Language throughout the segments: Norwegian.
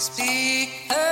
Speak the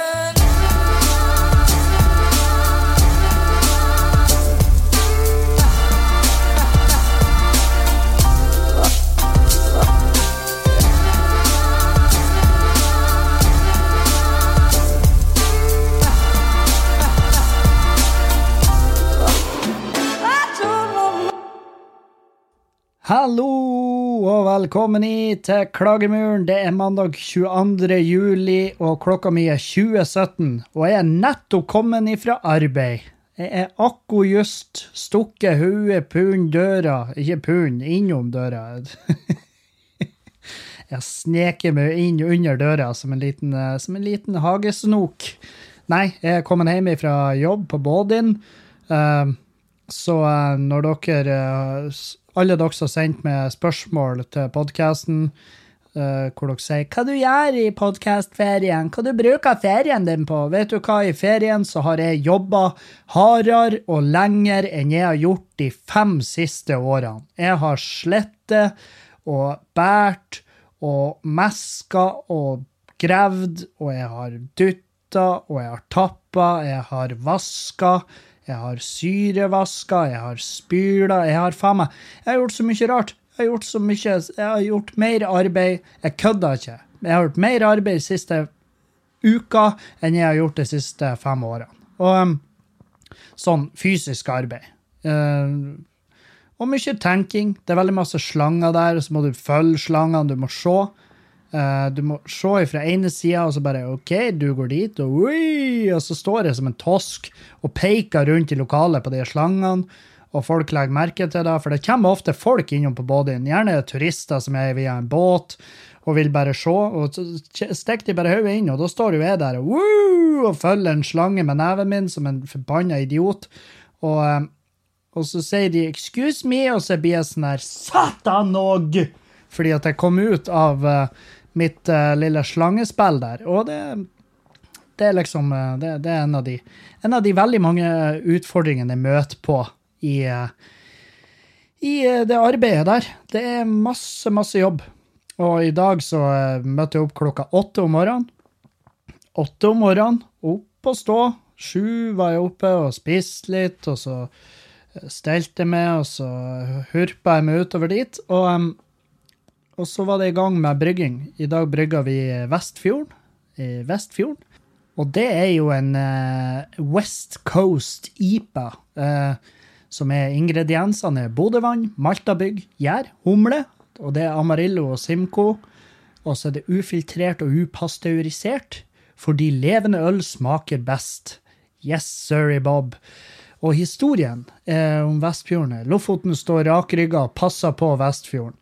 Hallo og velkommen i til Klagemuren. Det er mandag 22. juli, og klokka mi er 2017. Og jeg er nettopp kommet ifra arbeid. Jeg er akko just stukket hodet pund døra, ikke pund, innom døra. Jeg sneker meg inn under døra som en liten, eh, som en liten hagesnok. Nei, jeg er kommet hjem fra jobb på Bådin. Eh, så eh, når dere Alle dere som har sendt meg spørsmål til podkasten, hvor dere sier 'Hva du gjør i podkastferien? Hva du bruker ferien din på?' Vet du hva, i ferien så har jeg jobba hardere og lenger enn jeg har gjort de fem siste årene. Jeg har slettet og båret og meska og gravd, og jeg har dytta, og jeg har tappa, jeg har vaska, jeg har syrevaska, jeg har spyla, jeg har faen meg Jeg har gjort så mye rart. Jeg har gjort så mye Jeg har gjort mer arbeid. Jeg kødder ikke. Jeg har gjort mer arbeid de siste uka enn jeg har gjort de siste fem årene. Og um, sånn fysisk arbeid. Uh, og mye tenking. Det er veldig masse slanger der, og så må du følge slangene, du må se. Eh, du må se fra ene sida, og så bare OK, du går dit, og ui, og så står jeg som en tosk og peker rundt i lokalet på de slangene, og folk legger merke til det, for det kommer ofte folk innom på bodyen, gjerne turister som er via en båt og vil bare se, og så stikker de bare hodet inn, og da står jo jeg der og, ui, og følger en slange med neven min som en forbanna idiot, og eh, og så sier de 'excuse me', og så blir jeg sånn her 'satan og'! Fordi at jeg kom ut av eh, mitt eh, lille slangespill der. Og det, det er liksom eh, det, det er en av, de, en av de veldig mange utfordringene jeg møter på i, i det arbeidet der. Det er masse, masse jobb. Og i dag så møtte jeg opp klokka åtte om morgenen. Åtte om morgenen, opp og stå. Sju var jeg oppe og spiste litt, og så stelte jeg meg, og så hurpa jeg meg utover dit. Og, em, og så var det i gang med brygging. I dag brygger vi Vestfjorden. I Vestfjorden. Og det er jo en eh, West Coast IPA, eh, som er ingrediensene er Bodøvann, Maltabygg, gjær, humle, og det er Amarillo og Simco. Og så er det ufiltrert og upasteurisert, fordi levende øl smaker best. Yes, sorry, Bob. Og historien eh, om Vestfjorden Lofoten står rakrygga og passer på Vestfjorden.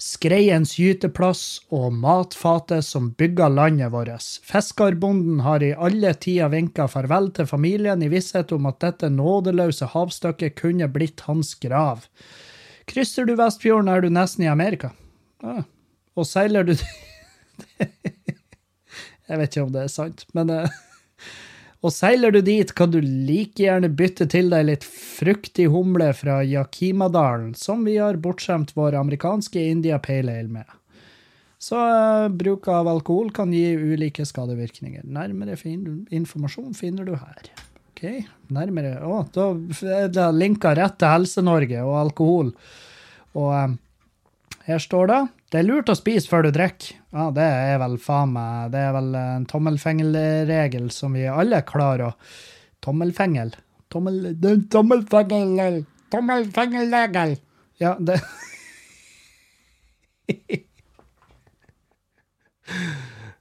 Skreiens gyteplass og matfatet som bygger landet vårt. Fiskerbonden har i alle tider vinka farvel til familien i visshet om at dette nådeløse havstykket kunne blitt hans grav. Krysser du Vestfjorden, er du nesten i Amerika. Ja. Og seiler du Jeg vet ikke om det er sant, men eh, og seiler du dit, kan du like gjerne bytte til deg litt fruktig humle fra Yakimadalen, som vi har bortskjemt vår amerikanske India Pale Ale med. Så uh, bruk av alkohol kan gi ulike skadevirkninger. Nærmere fin informasjon finner du her. Ok, nærmere Å, da er det linka rett til Helse-Norge og alkohol. Og eh, her står det det er lurt å spise før du drikker. Ja, det er vel faen meg Det er vel en tommelfingerregel som vi alle klarer å Tommelfengel. Tommel... Tommelfengel... Tommelfingerregel. Ja, det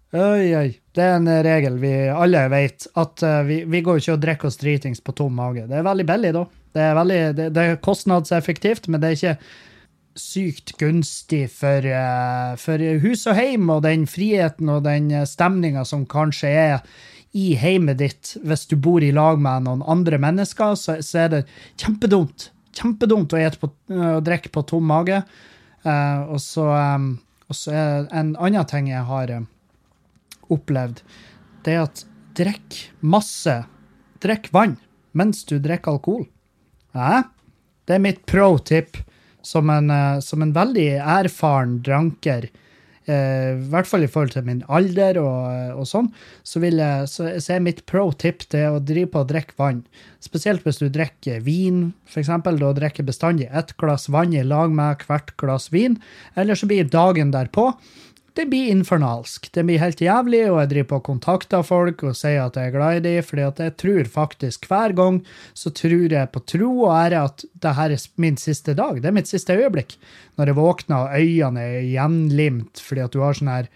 Oi, oi. Det er en regel vi alle vet, at eh, vi, vi går ikke og drikker oss dritings på tom mage. Det er veldig billig, da. Det er, veldig, det, det er kostnadseffektivt, men det er ikke sykt gunstig for, eh, for hus og heim og den friheten og den stemninga som kanskje er i heimet ditt hvis du bor i lag med noen andre mennesker, så, så er det kjempedumt. Kjempedumt å, på, å drikke på tom mage. Uh, og, så, um, er en annen ting jeg har uh, opplevd, det er at drikk masse. Drikk vann mens du drikker alkohol. Hæ? Det er mitt pro tip som en, eh, som en veldig erfaren dranker eh, i hvert fall i forhold til min alder og, og sånn, så, vil jeg, så, så er mitt pro tip det å drive på å drikke vann. Spesielt hvis du drikker vin, f.eks. Da drikker bestandig ett glass vann i lag med hvert glass vin. Eller så blir dagen derpå det blir infernalsk. Det blir helt jævlig, og jeg driver på og kontakter folk og sier at jeg er glad i dem, fordi jeg tror faktisk hver gang så tror jeg på tro og ære at det her er min siste dag. Det er mitt siste øyeblikk. Når jeg våkner og øynene er gjenlimt fordi at du har sånn her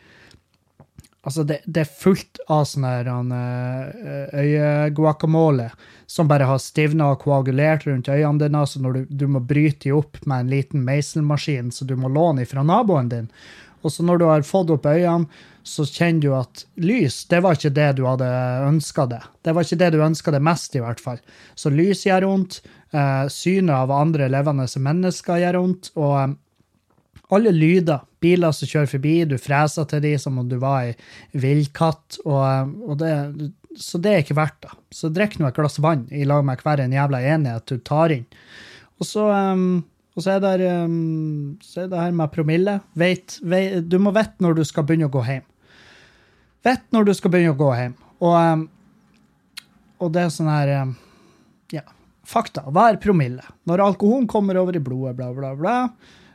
Altså, det, det, er fullt av sånn her eh, øyeguacamole som bare har stivna og koagulert rundt øynene dine, så når du, du må bryte dem opp med en liten meiselmaskin som du må låne fra naboen din. Og så når du har fått opp øynene, så kjenner du at lys, det var ikke det du hadde ønska det. Det var ikke det du ønska det mest, i hvert fall. Så lys gjør vondt. Eh, synet av andre levende mennesker gjør vondt. Og eh, alle lyder. Biler som kjører forbi, du freser til dem som om du var ei villkatt. Og, eh, og det, så det er ikke verdt det. Så drikk nå et glass vann i lag med hver en jævla enighet du tar inn. Og så um, og så er, det, um, så er det her med promille. Vet, vet, du må vite når du skal begynne å gå hjem. Vet når du skal begynne å gå hjem. Og, um, og det er sånn her um, Ja, fakta. Hva er promille? Når alkoholen kommer over i blodet, bla, bla, bla.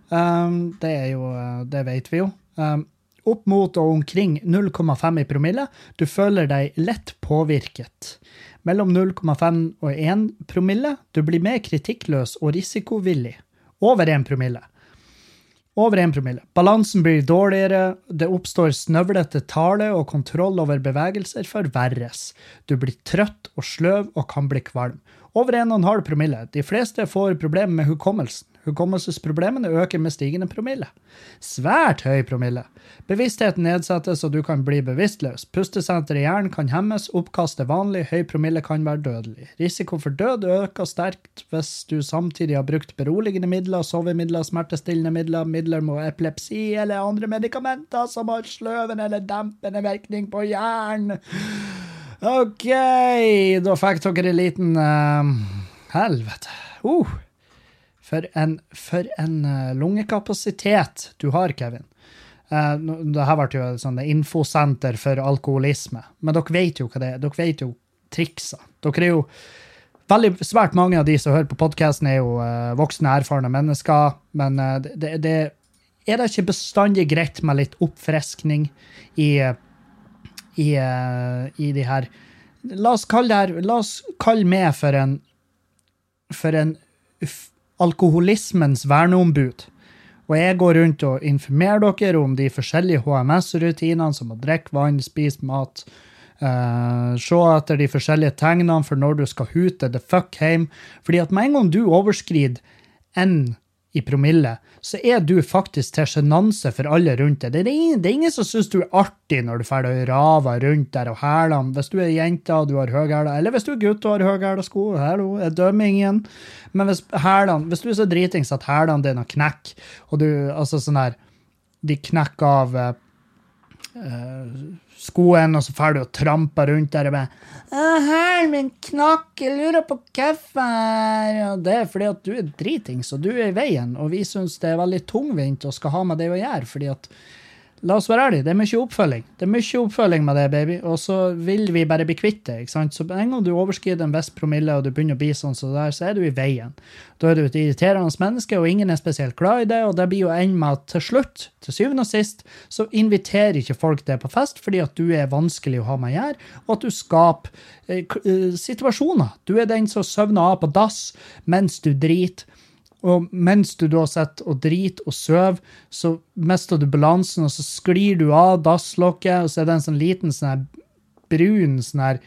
Det er jo uh, Det vet vi jo. Opp mot og omkring 0,5 i promille. Du føler deg lett påvirket. Mellom 0,5 og 1 promille. Du blir mer kritikkløs og risikovillig. Over 1 promille. Over 1 promille. Balansen blir dårligere, det oppstår snøvlete tale, og kontroll over bevegelser forverres. Du blir trøtt og sløv og kan bli kvalm. Over 1,5 promille. De fleste får problemer med hukommelsen. Hukommelsesproblemene øker med stigende promille. Svært høy promille. Bevisstheten nedsettes, og du kan bli bevisstløs. Pustesenteret i hjernen kan hemmes, oppkast er vanlig, høy promille kan være dødelig. Risiko for død øker sterkt hvis du samtidig har brukt beroligende midler, sovemidler, smertestillende midler, midler mot epilepsi eller andre medikamenter som har sløvende eller dempende virkning på hjernen. OK, da fikk dere en liten uh, Helvete. Uh. For en, for en uh, lungekapasitet du har, Kevin. Uh, det her ble jo sånn infosenter for alkoholisme, men dere vet jo hva det er. Dere vet jo triksa. Dere er jo veldig, Svært mange av de som hører på podkasten, er jo uh, voksne, erfarne mennesker, men uh, det, det, er det ikke bestandig greit med litt oppfriskning i, i, i de her La oss kalle det her La oss kalle meg for en for en alkoholismens verneombud. Og jeg går rundt og informerer dere om de forskjellige HMS-rutinene, som å drikke vann, spise mat, uh, se etter de forskjellige tegnene for når du skal hute the fuck hjem. Fordi at med en gang du overskrider en i promille, så er du faktisk til sjenanse for alle rundt deg. Det er ingen, det er ingen som syns du er artig når du drar og raver rundt der og hæler. Hvis du er jente og du har høyhæla, eller hvis du er gutt og har høyhæla sko, hallo, jeg dømmer ingen. Men hvis, hælene, hvis du er så dritings at hælene dine knekker, og du altså sånn her De knekker av uh, skoen, og så drar du og tramper rundt der og bare 'Hælen min knakk, jeg lurer på hvorfor.' Og det er fordi at du er dritings, og du er i veien, og vi syns det er veldig tungvint å skal ha med det å gjøre, fordi at La oss være ærlige, det er mye oppfølging. Det er mye oppfølging med det, baby, og så vil vi bare bli kvitt det. ikke sant? Så en gang du overskrider en viss promille, og du begynner å bli sånn så der, så er du i veien. Da er du et irriterende menneske, og ingen er spesielt glad i det, og det blir jo ende med at til slutt, til syvende og sist, så inviterer ikke folk deg på fest fordi at du er vanskelig å ha med å gjøre, og at du skaper eh, eh situasjoner. Du er den som søvner av på dass mens du driter og mens du da sitter og driter og sover, så mister du balansen, og så sklir du av dasslokket, og så er det en sånn liten sånn her brun sånn her,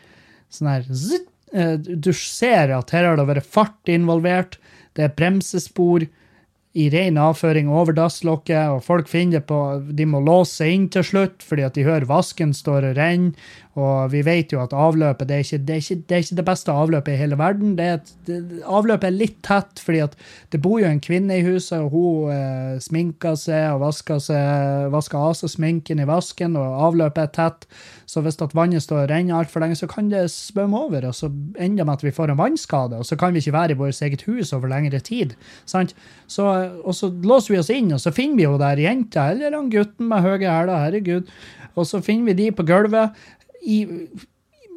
sånn her zitt, eh, Du ser at her har det vært fart involvert, det er bremsespor i ren avføring over dasslokket, og folk finner det på De må låse seg inn til slutt fordi at de hører vasken står og renner, Og vi vet jo at avløpet det er ikke det, er ikke, det, er ikke det beste avløpet i hele verden. Det er et, det, avløpet er litt tett, fordi at det bor jo en kvinne i huset, og hun eh, sminker seg og vasker, seg, vasker av seg sminken i vasken, og avløpet er tett. Så hvis at vannet står og renner altfor lenge, så kan det svømme over, og så ender det med at vi får en vannskade, og så kan vi ikke være i vårt eget hus over lengre tid. sant? Så, og så låser vi oss inn, og så finner vi jo der jenta, eller han gutten med høye hæler, herregud, og så finner vi de på gulvet i,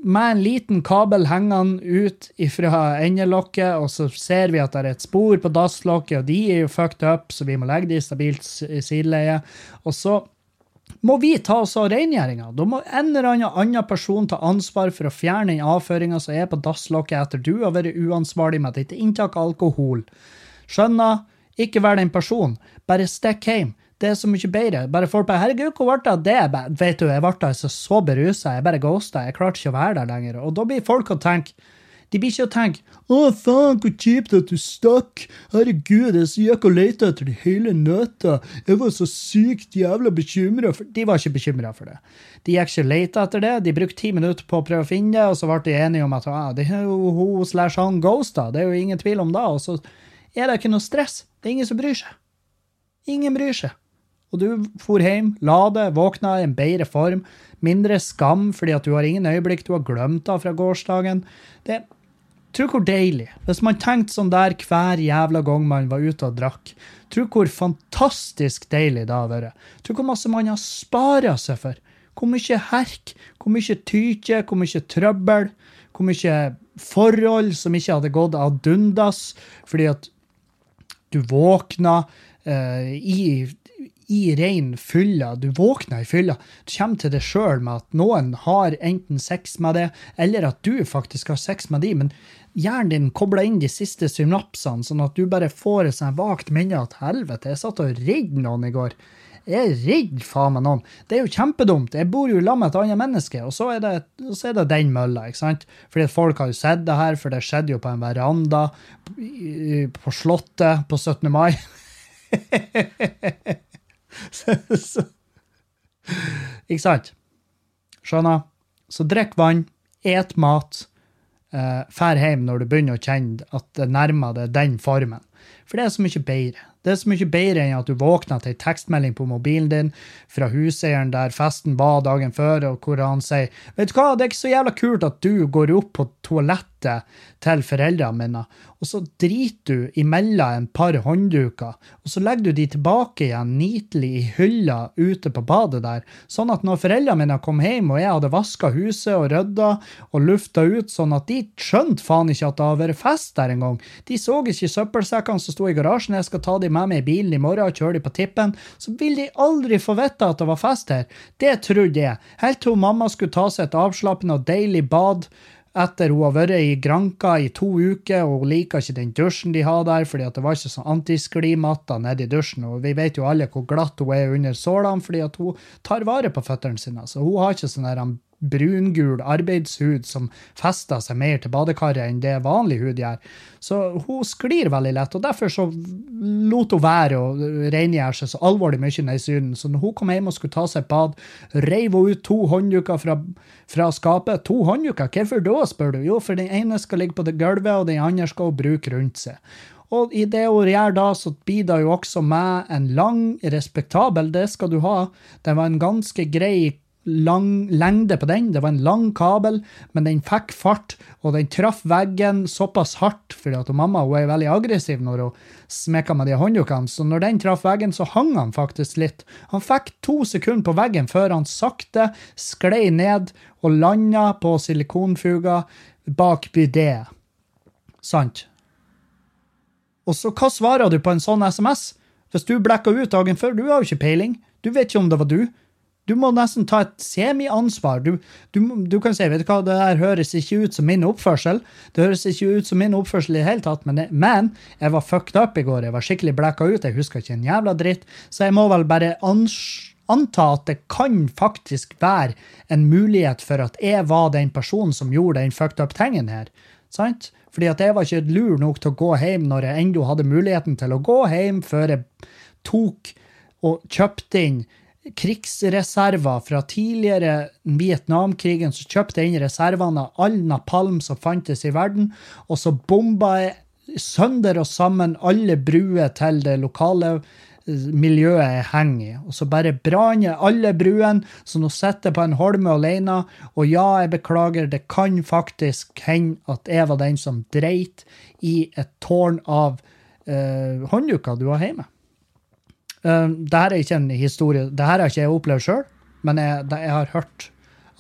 med en liten kabel hengende ut fra endelokket, og så ser vi at det er et spor på dasslokket, og de er jo fucked up, så vi må legge de i stabilt sideleie. Og så må vi ta oss av rengjøringa. Da må en eller annen annen person ta ansvar for å fjerne den avføringa som er på dasslokket etter du har vært uansvarlig med ditt inntak av alkohol. Skjønner? Ikke vær den personen. Bare stikk hjem. Det er så mye bedre. Bare folk bare 'Herregud, hvor ble det av det?' Vet du, jeg ble altså så berusa. Jeg bare ghosta. Jeg klarte ikke å være der lenger. Og da blir folk å tenke De blir ikke å tenke 'Å, faen, hvor kjipt at du stakk'. Herregud, jeg gikk og lette etter det hele natta. Jeg var så sykt jævla bekymra for De var ikke bekymra for det. De gikk ikke og lette etter det. De brukte ti minutter på å prøve å finne det, og så ble de enige om at ah, det er jo hun slash han ghosta. Det er jo ingen tvil om det. Og så er det ikke noe stress. Det er ingen som bryr seg. Ingen bryr seg og du for hjem, la det, våkna i en bedre form, mindre skam fordi at du har ingen øyeblikk du har glemt av fra gårsdagen. Det Tro hvor deilig. Hvis man tenkte sånn der hver jævla gang man var ute og drakk. Tro hvor fantastisk deilig det har vært. Tro hvor masse man har spara seg for. Hvor mye herk, hvor mye tyke, hvor mye trøbbel, hvor mye forhold som ikke hadde gått ad undas fordi at du våkna eh, i i rein fylla. Du våkner i fylla. Du kommer til deg sjøl med at noen har enten sex med det, eller at du faktisk har sex med de, men hjernen din kobler inn de siste synapsene, sånn at du bare får et sånt vagt minne at helvete, jeg satt og redde noen i går. Jeg er faen meg noen. Det er jo kjempedumt. Jeg bor jo sammen med et annet menneske, og så er det, så er det den mølla. ikke sant? Fordi folk har jo sett det her, for det skjedde jo på en veranda på Slottet på 17. mai. ikke sant? Skjønner? Så drikk vann, et mat, eh, fær hjem når du begynner å kjenne at det nærmer deg den formen. For det er så mye bedre. Det er så mye bedre enn at du våkner til ei tekstmelding på mobilen din fra huseieren der festen var dagen før, og hvor han sier Vet du hva, det er ikke så jævla kult at du går opp på toalettet til foreldrene mine, og så driter du imellom en par håndduker, og så legger du de tilbake igjen nitelig i hylla ute på badet der, sånn at når foreldrene mine kom hjem og jeg hadde vaska huset og rydda og lufta ut, sånn at de skjønte faen ikke at det hadde vært fest der engang, de så ikke søppelsekkene som sto i garasjen, jeg skal ta dem med meg i bilen i morgen og kjøre dem på tippen, så vil de aldri få vite at det var fest her. Det trodde jeg, helt til mamma skulle ta seg et avslappende og deilig bad etter hun har vært i Granka i to uker, og hun liker ikke den dusjen de har der, fordi det var ikke sånn antisklimatta nedi dusjen. Og vi vet jo alle hvor glatt hun er under sålene, fordi hun tar vare på føttene sine. Så hun har ikke sånn brungul arbeidshud som fester seg mer til badekaret enn det vanlig hud gjør. Så hun sklir veldig lett, og derfor så lot hun være å rengjøre seg så alvorlig mye ned i syden. Så når hun kom hjem og skulle ta seg et bad, reiv hun ut to håndduker fra, fra skapet. To håndduker, hvorfor da, spør du? Jo, for den ene skal ligge på det gulvet, og den andre skal hun bruke rundt seg. Og i det hun gjør da, så blir det jo også med en lang, respektabel, det skal du ha. Det var en ganske grei lang lengde på den. Det var en lang kabel, men den fikk fart, og den traff veggen såpass hardt, fordi at mamma hun er veldig aggressiv når hun smekker med de hånddukene, så når den traff veggen, så hang han faktisk litt. Han fikk to sekunder på veggen før han sakte sklei ned og landa på silikonfuga bak bidé. Sant? Og så hva svarer du på en sånn SMS? Hvis du blekka ut dagen før, du har jo ikke peiling. Du vet ikke om det var du. Du må nesten ta et semi-ansvar. Du, du, du, kan si vet du hva, det der høres ikke ut som min oppførsel. Det høres ikke ut som min oppførsel i det hele tatt, men, det, men jeg var fucked up i går. Jeg var skikkelig blacka ut. Jeg husker ikke en jævla dritt. Så jeg må vel bare anta at det kan faktisk være en mulighet for at jeg var den personen som gjorde den fucked up tingen her. Sant? Fordi at jeg var ikke lur nok til å gå hjem når jeg ennå hadde muligheten til å gå hjem før jeg tok og kjøpte inn krigsreserver fra tidligere Vietnamkrigen, så kjøpte jeg inn reservene av all napalm som fantes i verden, og så bomba jeg sønder og sammen alle bruer til det lokale eh, miljøet jeg henger i. Og så bare brann jeg alle bruene, så nå sitter jeg på en holme alene. Og ja, jeg beklager, det kan faktisk hende at jeg var den som dreit i et tårn av eh, håndduker du har hjemme. Uh, det her er ikke en historie, det her har ikke jeg opplevd sjøl, men jeg, jeg har hørt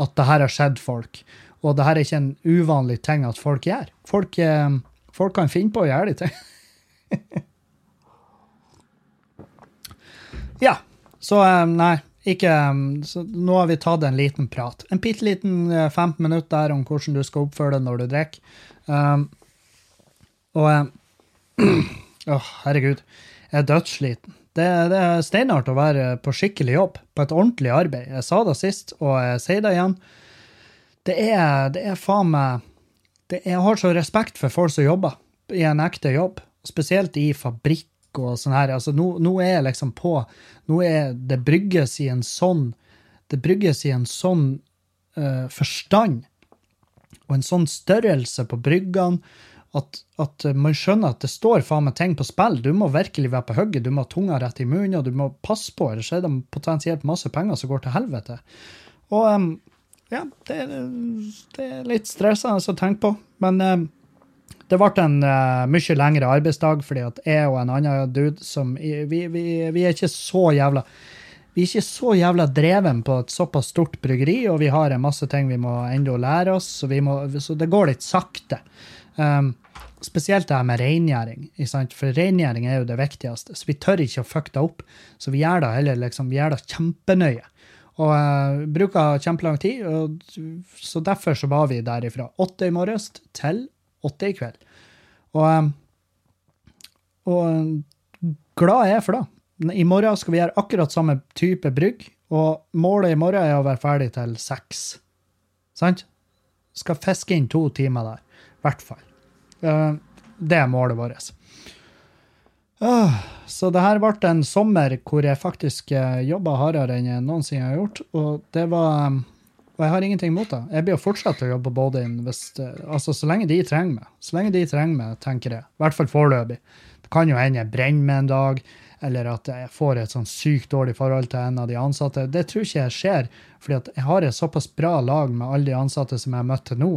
at det her har skjedd folk. Og det her er ikke en uvanlig ting at folk gjør. Folk, eh, folk kan finne på å gjøre de ting. ja, så eh, nei, ikke eh, så Nå har vi tatt en liten prat. En bitte liten eh, 15 minutter der om hvordan du skal oppføre deg når du drikker. Um, og eh, Å, herregud. Jeg er dødssliten. Det, det er steinhardt å være på skikkelig jobb, på et ordentlig arbeid. Jeg sa det sist, og jeg sier det igjen. Det er, det er faen meg det, Jeg har så respekt for folk som jobber i en ekte jobb, spesielt i fabrikk og sånn her. Altså, nå, nå er jeg liksom på Nå er det brygges i en sånn Det brygges i en sånn uh, forstand og en sånn størrelse på bryggene at, at man skjønner at det står faen meg ting på spill. Du må virkelig være på hugget, du må ha tunga rett i munnen, og du må passe på, ellers er det potensielt masse penger som går til helvete. Og um, ja, det, det er litt stressende å tenke på, men um, det ble en uh, mye lengre arbeidsdag, fordi at jeg og en annen dude som Vi, vi, vi er ikke så jævla vi er ikke så jævla dreven på et såpass stort bryggeri, og vi har en masse ting vi må ennå lære oss, så, vi må, så det går litt sakte. Um, spesielt det her med rengjøring. for rengjøring er jo det viktigste. Så vi tør ikke å fucke det opp. Så vi gjør det heller liksom, vi gjør det kjempenøye. Og uh, bruker kjempelang tid, og, så derfor så var vi der fra åtte i morges til åtte i kveld. Og, um, og glad er jeg for det. I morgen skal vi gjøre akkurat samme type brygg, og målet i morgen er å være ferdig til seks. Sant? Skal fiske inn to timer der. I hvert fall. Eh, det er målet vårt. Ah, så det her ble en sommer hvor jeg faktisk jobba hardere enn jeg noensinne har gjort. Og det var um, Og jeg har ingenting imot det. Jeg blir å fortsette å jobbe Bodin hvis altså, så lenge de trenger meg. Så lenge de trenger meg, tenker jeg. I hvert fall foreløpig. Det kan jo hende jeg brenner meg en dag, eller at jeg får et sånn sykt dårlig forhold til en av de ansatte. Det tror ikke jeg skjer, fordi jeg har et såpass bra lag med alle de ansatte som jeg har møtt til nå.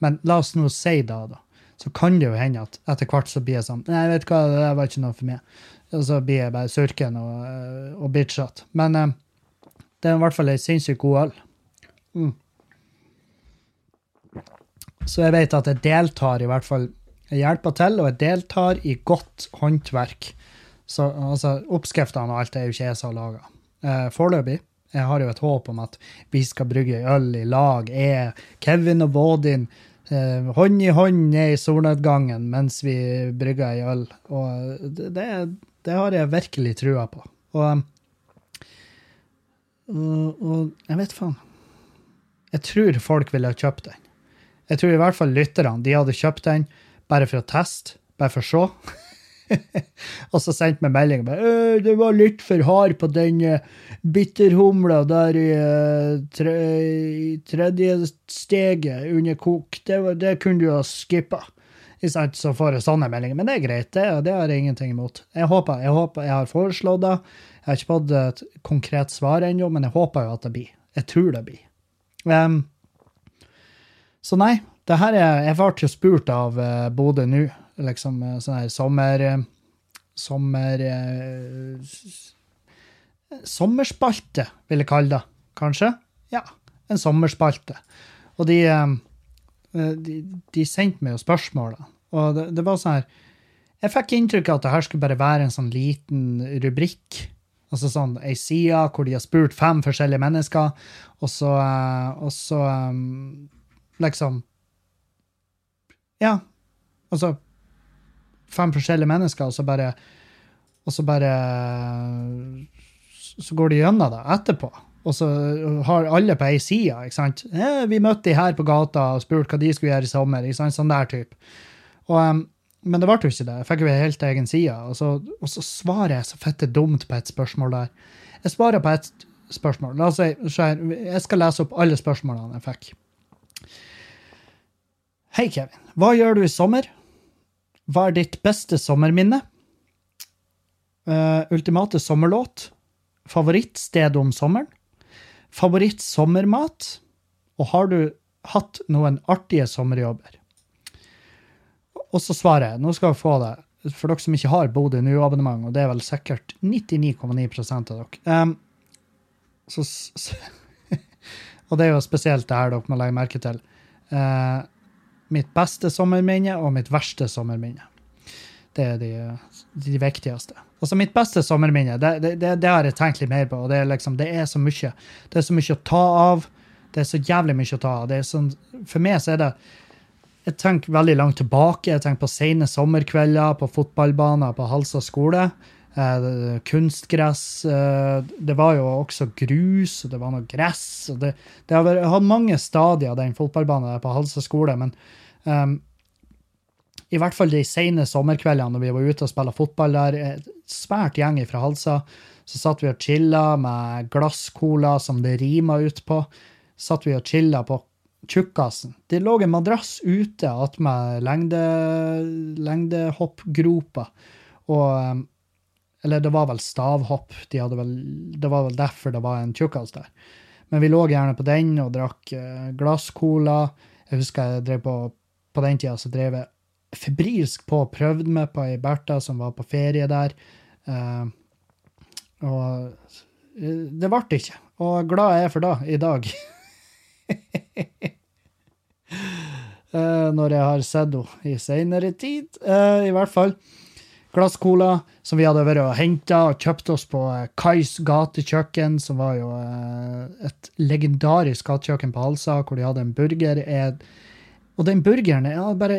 Men la oss nå si det, da. Så kan det jo hende at etter hvert så blir jeg sånn Nei, vet du hva, det var ikke noe for meg. Og så blir jeg bare surken og, eh, og bitchete. Men eh, det er i hvert fall ei sinnssykt god øl. Mm. Så jeg vet at jeg deltar i hvert fall Jeg hjelper til, og jeg deltar i godt håndverk. Så altså, oppskriftene og alt er jo ikke jeg som har laga. Eh, Foreløpig. Jeg har jo et håp om at vi skal brygge øl i lag. Jeg, Kevin og Bådin, eh, hånd i hånd ned i solnedgangen mens vi brygger ei øl. Og det, det, har jeg virkelig trua på. Og, og, og jeg vet faen. Jeg tror folk ville ha kjøpt den. Jeg tror i hvert fall lytterne de hadde kjøpt den bare for å teste, bare for å se. og så sendte meg melding med «Øh, var litt for hard på den eh, bitterhumla der i, eh, tre, tredje steget under kok. Det, det kunne du ha skippa. Så får jeg sånne meldinger. Men det er greit, det, det har jeg ingenting imot. Jeg håper, jeg håper jeg har foreslått det. Jeg har ikke fått et konkret svar ennå, men jeg håper jo at det blir. Jeg tror det blir. Um, så nei, det her er Jeg ble jo spurt av uh, Bodø nå, liksom eh, sånn her sommer... eh, Sommer... eh, sommerspalte, vil jeg kalle det, kanskje? Ja, en sommerspalte. Og de, de, de sendte meg jo spørsmål. Og det, det var sånn her Jeg fikk inntrykk av at det her skulle bare være en sånn liten rubrikk. Altså sånn ei side hvor de har spurt fem forskjellige mennesker, og så, og så liksom Ja, altså Fem forskjellige mennesker, og så bare Og så bare Så går de gjennom det etterpå. Og så har alle på ei side, ikke sant. Eh, vi møtte de her på gata og spurte hva de skulle gjøre i sommer. ikke sant, Sånn der type. Og, um, men det ble jo ikke det. Jeg fikk jo ei helt egen side. Og så, og så svarer jeg så fette dumt på et spørsmål der. Jeg svarer på et spørsmål. La oss si, Jeg skal lese opp alle spørsmålene jeg fikk. Hei, Kevin. Hva gjør du i sommer? Hva er ditt beste sommerminne? Uh, ultimate sommerlåt? Favorittsted om sommeren? Favorittsommermat? Og har du hatt noen artige sommerjobber? Og så svarer jeg, nå skal vi få det, for dere som ikke har Bodø NU-abonnement, og det er vel sikkert 99,9 av dere. Um, så, og det er jo spesielt det her dere må legge merke til. Eh, mitt beste sommerminne og mitt verste sommerminne. Det er de, de viktigste. Altså Mitt beste sommerminne, det, det, det, det har jeg tenkt litt mer på. og Det er liksom, er så mye Det er så mye å ta av. Det er så jævlig mye å ta av. Er sånn, for meg så er det Jeg tenker veldig langt tilbake. Jeg tenker på sene sommerkvelder på fotballbaner på Halsa skole. Eh, kunstgress. Eh, det var jo også grus, og det var noe gress. Det, det har hatt mange stadier, den fotballbanen på Halsa skole. men um, i hvert fall de sene sommerkveldene når vi var ute og spilte fotball der, eh, svært gjeng fra Halsa, så satt vi og chilla med glasscola som det rima ut på. Satt vi og chilla på tjukkasen. Det lå en madrass ute attmed lengde, lengdehoppgropa. Og eh, Eller det var vel stavhopp. De vel, det var vel derfor det var en tjukkas der. Men vi lå gjerne på den og drakk eh, glasscola. Jeg husker jeg drev på på den tida så drev jeg febrilsk på og prøvde meg på ei Bertha som var på ferie der. Uh, og det ble ikke. Og glad er jeg for det i dag. uh, når jeg har sett henne i seinere tid. uh, I hvert fall. Glasscola som vi hadde vært og henta og kjøpt oss på eh, Kais gatekjøkken, som var jo eh, et legendarisk gatekjøkken på Halsa, hvor de hadde en burger. Og den burgeren ja, bare,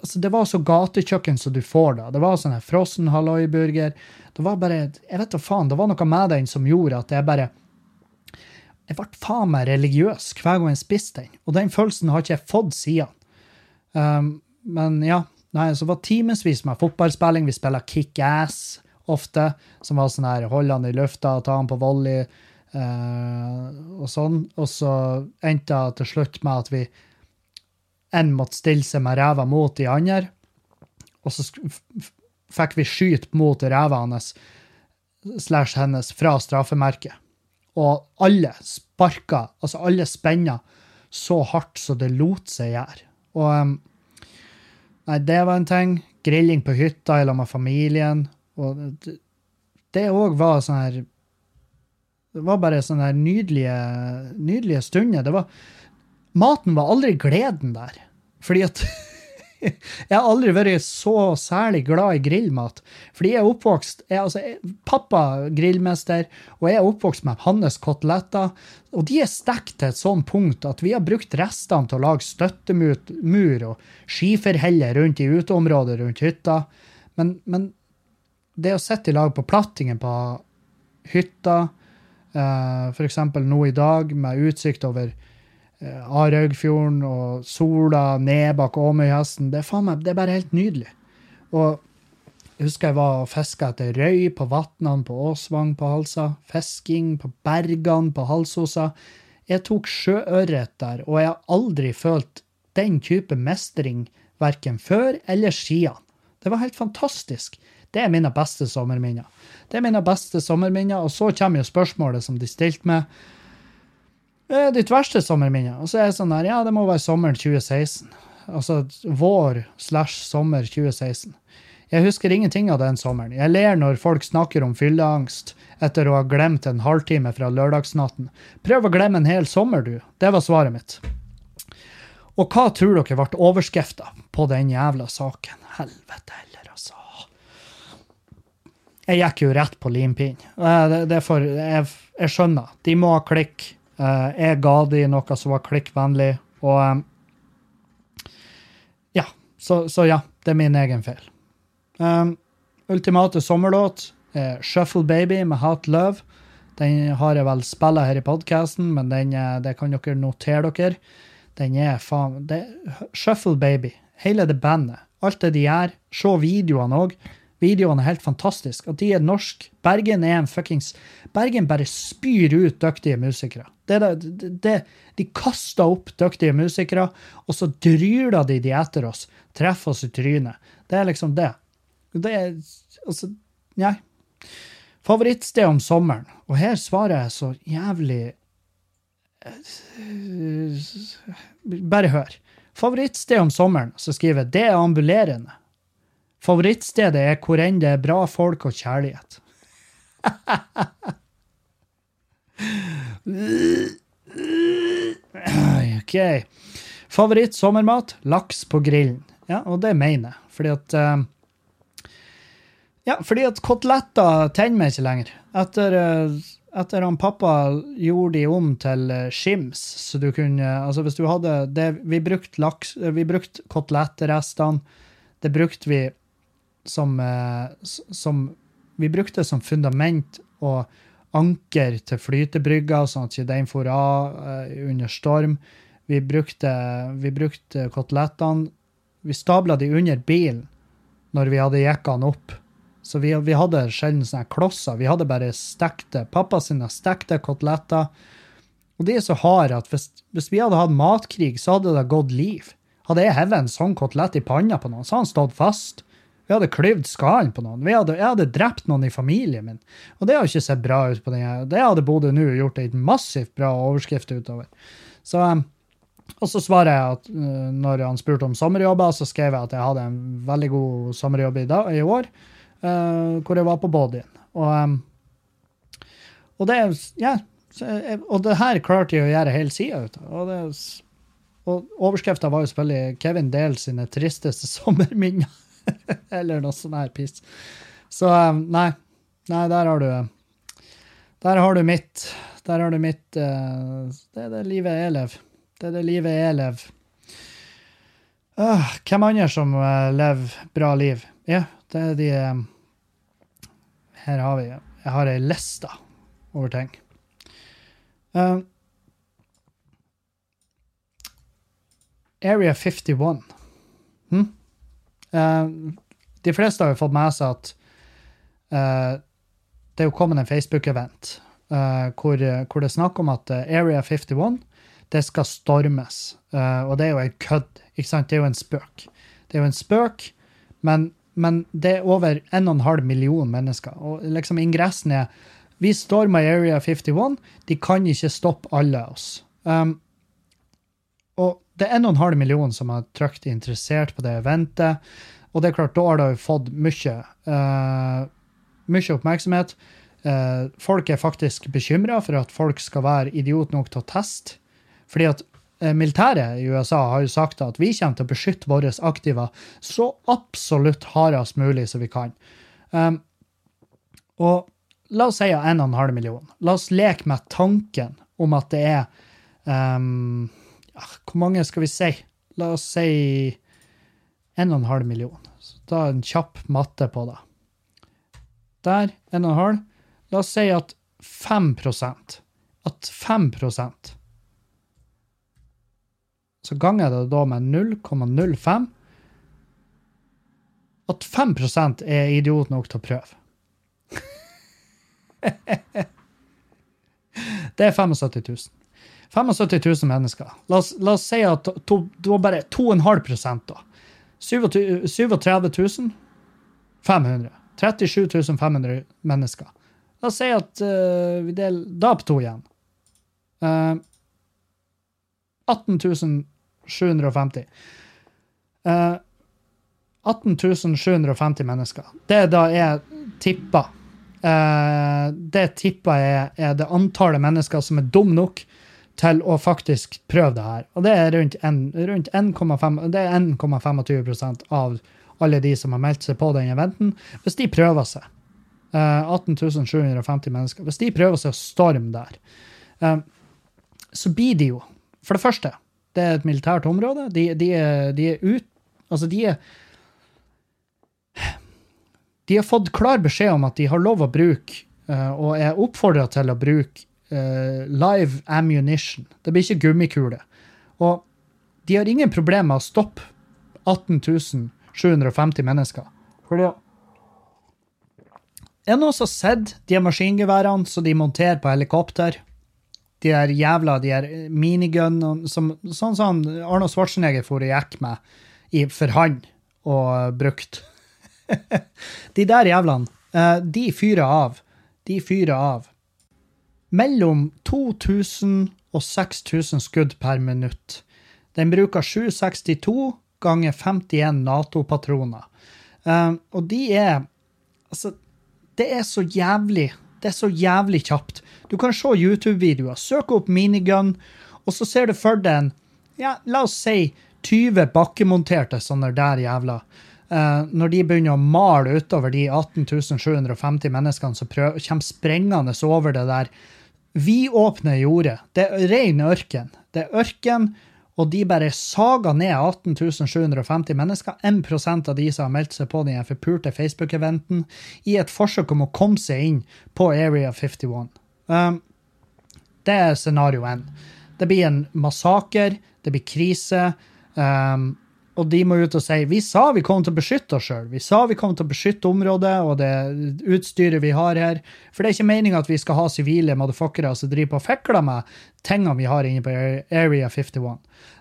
altså, Det var så gatekjøkken som du får da. Det var sånn her frossen halloi-burger. Det var bare Jeg vet da faen, det var noe med den som gjorde at jeg bare Jeg ble faen meg religiøs hver gang jeg spiste den. Og den følelsen har ikke jeg fått siden. Um, men ja. Nei, så var timevis med fotballspilling. Vi spiller kickass ofte, som var sånn her holde han i lufta, ta han på volley eh, og sånn. Og så endte det til slutt med at vi en måtte stille seg med ræva mot de andre, og så fikk vi skyte mot ræva hans slash hennes fra straffemerket. Og alle sparka, altså alle spenna så hardt så det lot seg gjøre. Og um, Nei, det var en ting. Grilling på hytta i med familien. Og det òg var sånn her Det var bare sånne her nydelige, nydelige stunder. Det var Maten var aldri gleden der. Fordi at Jeg har aldri vært så særlig glad i grillmat. Fordi jeg er oppvokst jeg, altså, jeg, Pappa grillmester, og jeg er oppvokst med hans koteletter. Og de er stekt til et sånt punkt at vi har brukt restene til å lage støttemur og skiferheller rundt i uteområdet rundt hytta. Men, men det å sitte i lag på plattingen på hytta, uh, for eksempel nå i dag, med utsikt over eh, Arhaugfjorden og sola ned bak Åmøyhesten. Det det er bare helt nydelig. Og jeg husker jeg var og fiska etter røy på vatnene på Åsvang på Halsa. Fisking på bergene på Halsosa. Jeg tok sjøørret der, og jeg har aldri følt den type mestring verken før eller siden. Det var helt fantastisk. Det er mine beste sommerminner. Det er mine beste sommerminner, og så kommer jo spørsmålet som de stilte meg. Eh, ditt verste sommerminne? Og så er jeg sånn der, ja, det må være sommeren 2016. Altså vår slash sommer 2016. Jeg husker ingenting av den sommeren. Jeg ler når folk snakker om fylleangst etter å ha glemt en halvtime fra lørdagsnatten. Prøv å glemme en hel sommer, du. Det var svaret mitt. Og hva tror dere ble overskrifta på den jævla saken? Helvete heller, altså. Jeg gikk jo rett på limpinn. Eh, Det, det for, jeg, jeg skjønner. De må ha klikk. Eh, Jeg ga de noe som var klikkvennlig, og eh, Ja. Så, så ja, det er min egen feil. Um, ultimate sommerlåt er Shuffle Baby med Hot Love. Den har jeg vel spilla her i podkasten, men den, det kan dere notere dere. Den er faen det, Shuffle Baby. Hele det bandet. Alt det de gjør. Se videoene òg. Videoene er helt fantastiske. At de er norsk. Bergen er en fuckings Bergen bare spyr ut dyktige musikere. Det, det, det, de kaster opp dyktige musikere, og så dryler de de etter oss. Treffer oss i trynet. Det er liksom det. Det er Altså, nei. Favorittsted om sommeren. Og her svarer jeg så jævlig Bare hør. Favorittsted om sommeren, så skriver jeg det er ambulerende. Favorittstedet er hvor enn det er bra folk og kjærlighet. OK. Favoritt? Laks på grillen. Ja, og det mener jeg. Fordi at uh, Ja, fordi at koteletter tenner meg ikke lenger. Etter, uh, etter han pappa gjorde de om til uh, skims, så du kunne Altså, hvis du hadde det Vi brukte laks Vi brukte kotelettrestene. Det brukte vi som, som Vi brukte som fundament og anker til flytebrygga, sånn at ikke den for av under storm. Vi brukte, vi brukte kotelettene Vi stabla de under bilen når vi hadde jekkene opp. Så vi, vi hadde sjelden sånne klosser. Vi hadde bare stekte pappa sine stekte koteletter. Og de er så harde at hvis, hvis, vi hadde hatt matkrig, så hadde det gått liv. Hadde jeg hevet en sånn kotelett i panna på noen, så hadde han stått fast. Vi hadde klyvd skallen på noen. Hadde, jeg hadde drept noen i familien min. Og det har ikke sett bra ut på den. Det hadde Bodø nå gjort ei massivt bra overskrift utover. Så um, og så svarer jeg at uh, når han spurte om sommerjobber, så skrev jeg at jeg hadde en veldig god sommerjobb i, dag, i år, uh, hvor jeg var på bodyen. Og, um, og det ja, og det her klarte jeg å gjøre hele sida ut av. Og, og overskrifta var jo selvfølgelig Kevin Dale sine tristeste sommerminner. Eller noe sånn her piss. Så um, nei. Nei, der har du Der har du mitt. Der har du mitt uh, Det er det livet jeg lever. Det er det livet jeg lever. Uh, hvem andre som uh, lever bra liv? Ja, det er de um, Her har vi Jeg har ei liste over ting. Uh, Area 51. Hm? De fleste har jo fått med seg at det er jo kommet en Facebook-event hvor, hvor, det er snakk om at Area 51 det skal stormes. Og det er jo en kødd. ikke sant? Det er jo en spøk. Det er jo en spøk, men, men det er over 1,5 million mennesker. Og liksom ingressen er Vi stormer Area 51. De kan ikke stoppe alle oss. Um, det er 1,5 million som har trykt interessert på det eventet. Og det er klart, da har det fått mye, uh, mye oppmerksomhet. Uh, folk er faktisk bekymra for at folk skal være idiot nok til å teste fordi at uh, militæret i USA har jo sagt at vi kommer til å beskytte våre aktiver så absolutt hardest mulig som vi kan. Um, og la oss si 1,5 million. La oss leke med tanken om at det er um, ja, Hvor mange skal vi si? La oss si 1,5 million. Så da en kjapp matte på det. Der, 1,5. La oss si at 5% At 5% så ganger det da med 0,05. At 5 er idiot nok til å prøve. det er 75 000. 75 000 mennesker. La oss, la oss si at det var bare 2,5 da. 37 500. 37 500 mennesker. La oss si at uh, vi deler da på to igjen. Uh, 18 750. Uh, 18 750 mennesker. Det da er tippa. Uh, det tippa er, er, det antallet mennesker som er dum nok til å faktisk prøve det her. Og det er rundt 1,25% av alle de som har meldt seg på den eventen. Hvis de prøver seg, 18.750 mennesker, hvis de prøver seg å storme der, uh, så blir de jo, for det første det er et militært område. De, de, de er ut Altså, de er De har fått klar beskjed om at de har lov å bruke, uh, og er oppfordra til å bruke, uh, live ammunition. Det blir ikke gummikule. Og de har ingen problemer med å stoppe 18 750 mennesker. Fordi er det noen som har sett de maskingeværene som de monterer på helikopter? De der jævla de der minigun som Sånn som Arnold Schwarzenegger for og gikk med i, for han og brukt. de der jævlene, eh, de fyrer av. De fyrer av. Mellom 2000 og 6000 skudd per minutt. Den bruker 762 ganger 51 Nato-patroner. Um, og de er Altså, det er så jævlig Det er så jævlig kjapt. Du kan se YouTube-videoer, søke opp minigun, og så ser du for deg en ja, la oss si 20 bakkemonterte sånne der jævla. Uh, når de begynner å male utover de 18 750 menneskene som kommer sprengende over det der vidåpne jordet. Det er ren ørken. Det er ørken, og de bare saga ned 18 750 mennesker. 1 av de som har meldt seg på den forpulte Facebook-eventen, i et forsøk om å komme seg inn på Area 51. Um, det er scenario 1. Det blir en massaker, det blir krise. Um, og de må ut og si vi sa vi kom til å beskytte oss sjøl. Vi sa vi kom til å beskytte området og det utstyret vi har her. For det er ikke meninga at vi skal ha sivile motherfuckere som driver på og fikler med tingene vi har inne på Area 51.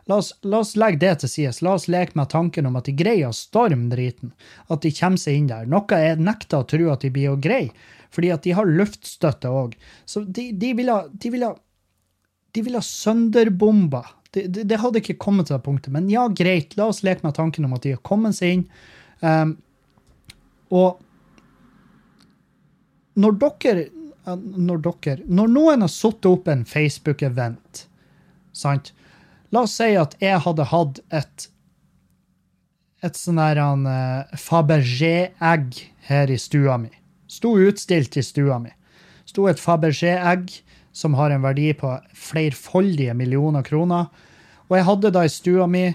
La oss, la oss legge det til side. La oss leke med tanken om at de greier å storme driten. At de kommer seg inn der. Noe jeg nekter å tro at de blir å greie, fordi at de har luftstøtte òg. Så de, de ville de vil ha, de ville det, det, det, hadde ikke kommet til det punktet. Men ja, greit, la oss leke med tanken om at de har kommet seg inn. Um, og når dere Når dere Når noen har satt opp en Facebook-event, sant La oss si at jeg hadde hatt et et sånn der uh, Fabergé-egg her i stua mi. Sto utstilt i stua mi. Sto et Fabergé-egg som har en verdi på flerfoldige millioner kroner. Og jeg hadde det i stua mi,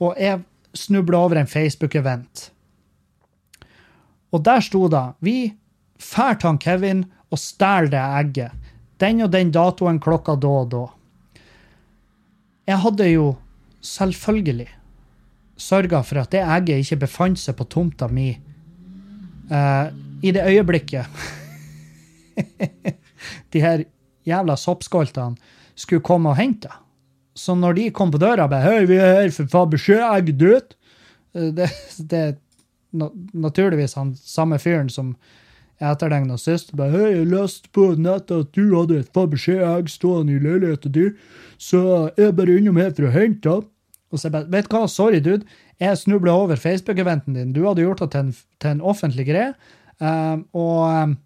og jeg snubla over en Facebook-event. Og der sto det Vi drar til Kevin og stjeler det egget. Den og den datoen klokka da og da. Jeg hadde jo selvfølgelig sørga for at det egget ikke befant seg på tomta mi uh, i det øyeblikket de her jævla soppskoltene skulle komme og hente. Så når de kom på døra bare 'Hei, vi er her for jeg er død', det, det er naturligvis han samme fyren som etterligna sist. Bare, 'Hei, jeg leste på nettet at du hadde et Fabergé-egg stående i leiligheten din, så jeg bare innom her for å hente det.' Og så jeg bare 'Vet du hva, sorry, dude. Jeg snubla over Facebook-eventen din. Du hadde gjort det til en, til en offentlig greie.' Um, og um,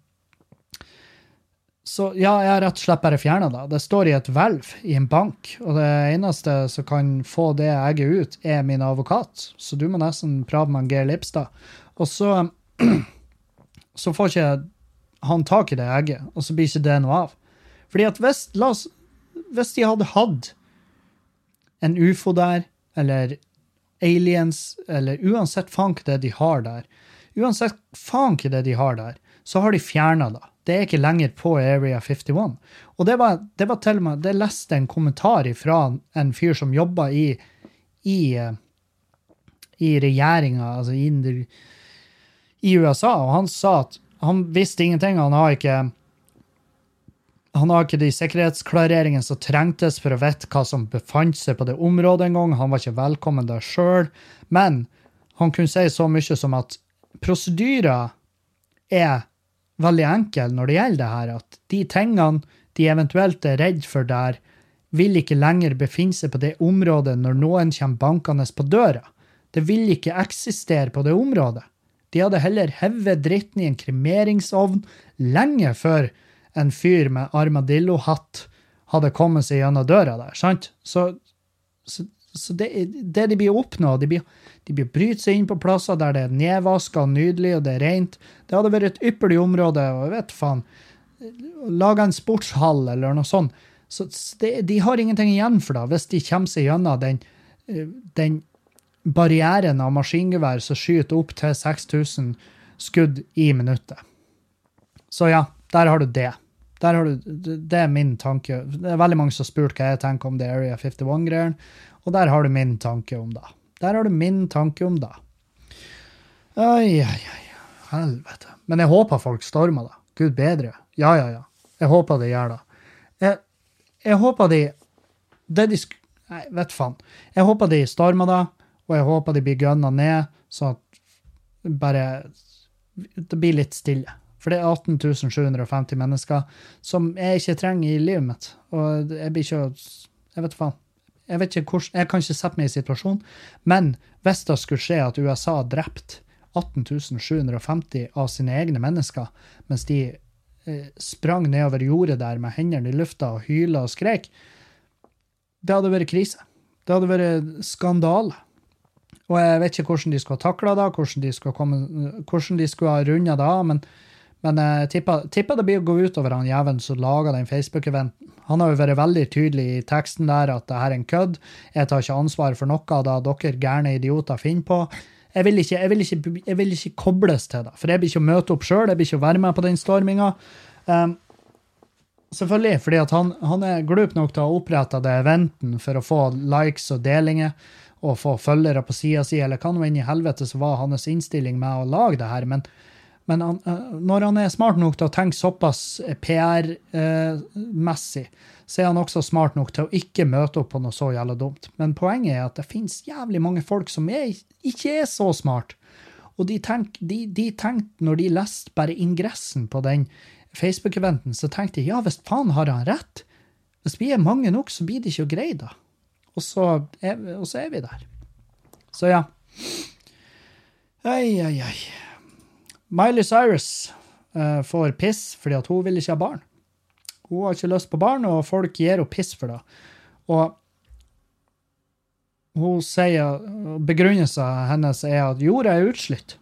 så ja, jeg har rett og slett bare fjerna det. Det står i et hvelv i en bank, og det eneste som kan få det egget ut, er min advokat. Så du må nesten prate med Geir Lipstad. Og så, så får ikke han tak i det egget, og så blir ikke det noe av. Fordi at hvis, oss, hvis de hadde hatt en ufo der, eller aliens, eller uansett faen hva det de har der, uansett faen hva det de har der, så har de fjerna det. Det er ikke lenger på Area 51. Og det var, det var til og med Det leste en kommentar fra en fyr som jobba i, i, eh, i regjeringa, altså i, i, USA, og han sa at han visste ingenting. Han har ikke han har ikke de sikkerhetsklareringene som trengtes for å vite hva som befant seg på det området engang. Han var ikke velkommen der sjøl. Men han kunne si så mye som at prosedyrer er veldig enkel når det gjelder det her, at de tingene de eventuelt er redd for der, vil ikke lenger befinne seg på det området når noen kommer bankende på døra. Det vil ikke eksistere på det området. De hadde heller hevet dritten i en kremeringsovn lenge før en fyr med armadillo-hatt hadde kommet seg gjennom døra der. sant? Så, så, så det, det, de blir oppnå, de blir de bryter bryte seg inn på plasser der det er nedvaska og nydelig og det er rent. Det hadde vært et ypperlig område. og jeg vet faen, Lage en sportshall eller noe sånt. Så det, de har ingenting igjen for det hvis de kommer seg gjennom den, eh, den barrieren av maskingevær som skyter opp til 6000 skudd i minuttet. Så ja, der har du det. Har du, det er min tanke. Det er veldig mange som har spurt hva jeg tenker om det Area 51-greiene, og der har du min tanke om det. Der har du min tanke om det. Oi, ai, ai. helvete. Men jeg håper folk stormer det. Gud bedre. Ja, ja, ja. Jeg håper de gjør det. Jeg, jeg håper de det de sk... Nei, vet faen. Jeg håper de stormer det, og jeg håper de blir gønna ned, så at bare Det blir litt stille. For det er 18 750 mennesker som jeg ikke trenger i livet mitt. Og jeg blir ikke Jeg vet faen. Jeg, vet ikke hvordan, jeg kan ikke sette meg i situasjonen, men hvis det skulle skje at USA har drept 18 750 av sine egne mennesker, mens de eh, sprang nedover jordet der med hendene i lufta og hyla og skrek, det hadde vært krise. Det hadde vært skandale. Og jeg vet ikke hvordan de skulle ha takla det, hvordan de skulle ha runda det av, men, men jeg tipper, tipper det blir å gå utover han jævelen som laga den Facebook-eventen. Han har jo vært veldig tydelig i teksten der at det her er en kødd. Jeg tar ikke ansvar for noe av det dere gærne idioter finner på. Jeg vil, ikke, jeg, vil ikke, jeg vil ikke kobles til det, for jeg blir ikke å møte opp sjøl, jeg blir ikke å være med på den storminga. Um, Selvfølgelig, fordi han, han, er glup nok til å ha oppretta det eventen for å få likes og delinger og få følgere på sida si, eller hva nå inn i helvete som var hans innstilling med å lage det her. Men, men han, eh, når han er smart nok til å tenke såpass PR-messig, eh, så er han også smart nok til å ikke møte opp på noe så jævla dumt. Men poenget er at det finnes jævlig mange folk som er, ikke er så smart. Og de tenkte, de, de tenkte, når de leste bare ingressen på den Facebook-eventen, så tenkte de ja, hvis faen har han rett. Hvis vi er mange nok, så blir det ikke å greie det. Og så, er, og så er vi der. Så ja. Ai, ai, ai. Miley Cyrus uh, får piss fordi at hun vil ikke ha barn. Hun har ikke lyst på barn, og folk gir henne piss for det. Og hun sier, Begrunnelsen hennes er at jorda er utslitt.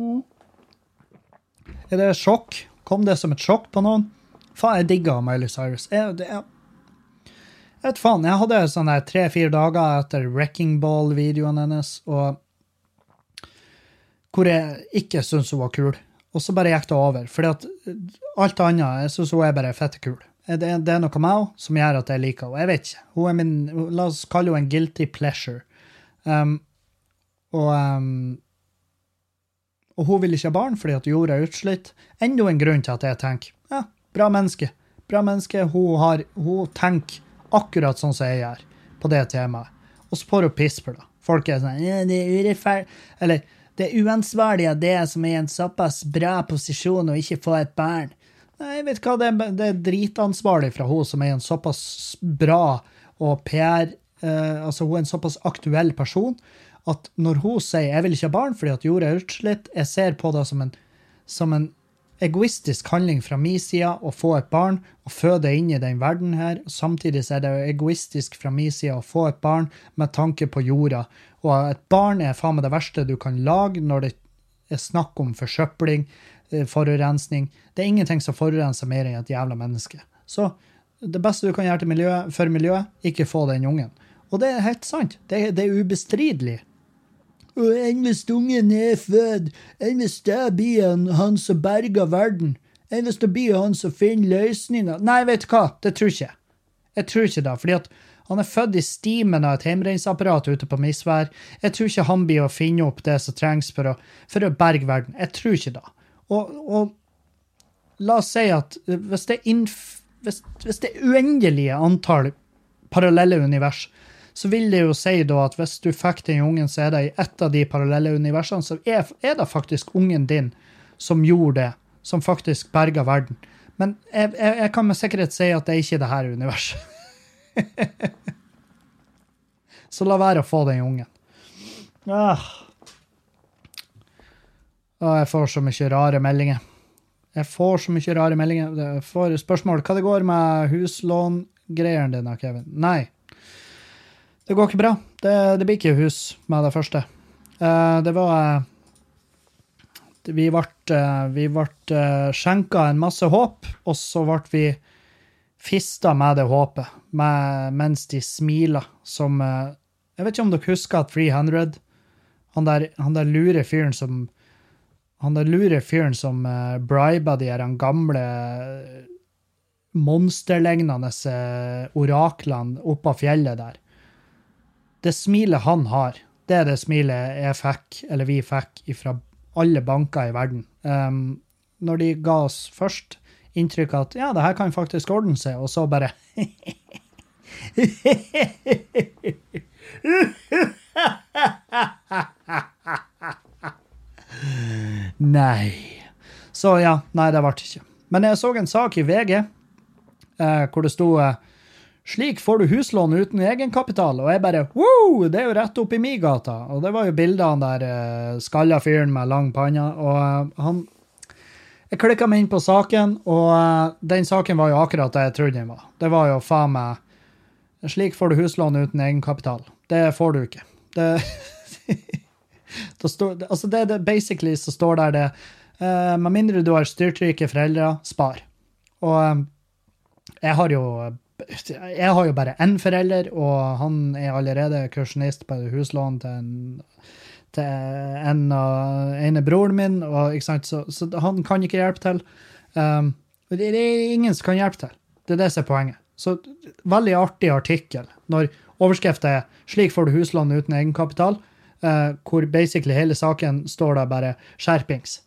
Mm. Er det sjokk? Kom det som et sjokk på noen? Faen, jeg digger Miley Cyrus. Jeg, det, jeg, vet faen, jeg hadde sånne tre-fire dager etter Wrecking Ball-videoen hennes, og hvor jeg ikke syntes hun var kul. Og så bare gikk det over. Fordi at alt annet jeg syns hun er bare fette kul. Det, det er noe med henne som gjør at jeg liker henne. Jeg vet ikke. Hun er min, La oss kalle henne en guilty pleasure. Um, og um, og hun vil ikke ha barn fordi at jorda er utslitt. Enda en grunn til at jeg tenker ja, bra menneske. Bra menneske. Hun, har, hun tenker akkurat sånn som jeg gjør på det temaet. Og så får hun piss for det. Folk er sånn ja, det er urettferdig Eller det er av det som er i en såpass bra posisjon og ikke få et barn. Nei, vet hva, det er, det er dritansvarlig fra hun som er en såpass bra og PR eh, Altså, hun er en såpass aktuell person at når hun sier 'jeg vil ikke ha barn fordi at jorda er utslitt', jeg ser på det som en, som en egoistisk handling fra min side å få et barn og føde inn i den verden her. Samtidig er det egoistisk fra min side å få et barn med tanke på jorda. Og et barn er faen meg det verste du kan lage når det er snakk om forsøpling, eh, forurensning. Det er ingenting som forurenser mer enn et jævla menneske. Så det beste du kan gjøre miljøet, for miljøet, ikke få den ungen. Og det er helt sant. Det, det er ubestridelig. Og enn hvis ungen er født, enn hvis det blir han som berger verden, enn hvis det blir han som finner løsninger Nei, vet du hva, det tror ikke jeg. Jeg tror ikke det, fordi at han er født i stimen av et hjemreinsapparat ute på Misvær. Jeg tror ikke han blir å finne opp det som trengs for å, for å berge verden. Jeg tror ikke det. Og, og la oss si at hvis det, er hvis, hvis det uendelige antall parallelle univers, så vil det jo si da at hvis du fikk den ungen, så er det i ett av de parallelle universene, så er, er det faktisk ungen din som gjorde det, som faktisk berga verden. Men jeg, jeg, jeg, kan med sikkerhet si at det er ikke det her universet. så la være å få den ungen. Ah. Ah, jeg får så mye rare meldinger. Jeg får så mye rare meldinger. Jeg får spørsmål hva det går med huslångreiene dine, Kevin. Nei, det går ikke bra. Det, det blir ikke hus med det første. Uh, det var uh, Vi ble, uh, vi ble skjenka en masse håp, og så ble vi fista med det håpet med, mens de smila som Jeg vet ikke om dere husker at 300 Han der, han der lure fyren som han der lure fyren som uh, briba de her gamle monsterlignende oraklene oppå fjellet der det smilet han har, det er det smilet jeg fikk, eller vi fikk, fra alle banker i verden. Um, når de ga oss først inntrykk av at ja, det her kan faktisk ordne seg, og så bare Nei. Så ja, nei, det ble ikke. Men jeg så en sak i VG eh, hvor det sto eh, slik får du huslån uten egenkapital. Og jeg bare wow, det er jo rett opp i mi gata. Og det var jo bildet av han der eh, skalla fyren med lang panne. Og eh, han Jeg klikka meg inn på saken, og eh, den saken var jo akkurat det jeg trodde den var. Det var jo faen meg Slik får du huslån uten egenkapital. Det får du ikke. Det det står, altså det, det, basically så står der det uh, Med mindre du har styrtrike foreldre, spar. Og um, jeg har jo jeg har jo bare én forelder, og han er allerede kursjonist på huslån til en til en av ene broren min, og, så, så, han kan ikke hjelpe til. Um, det, det, er ingen som kan hjelpe til. Det er det som er poenget. Så veldig artig artikkel når overskrifta er 'Slik får du huslån uten egenkapital', uh, hvor basically hele saken står der bare 'skjerpings'.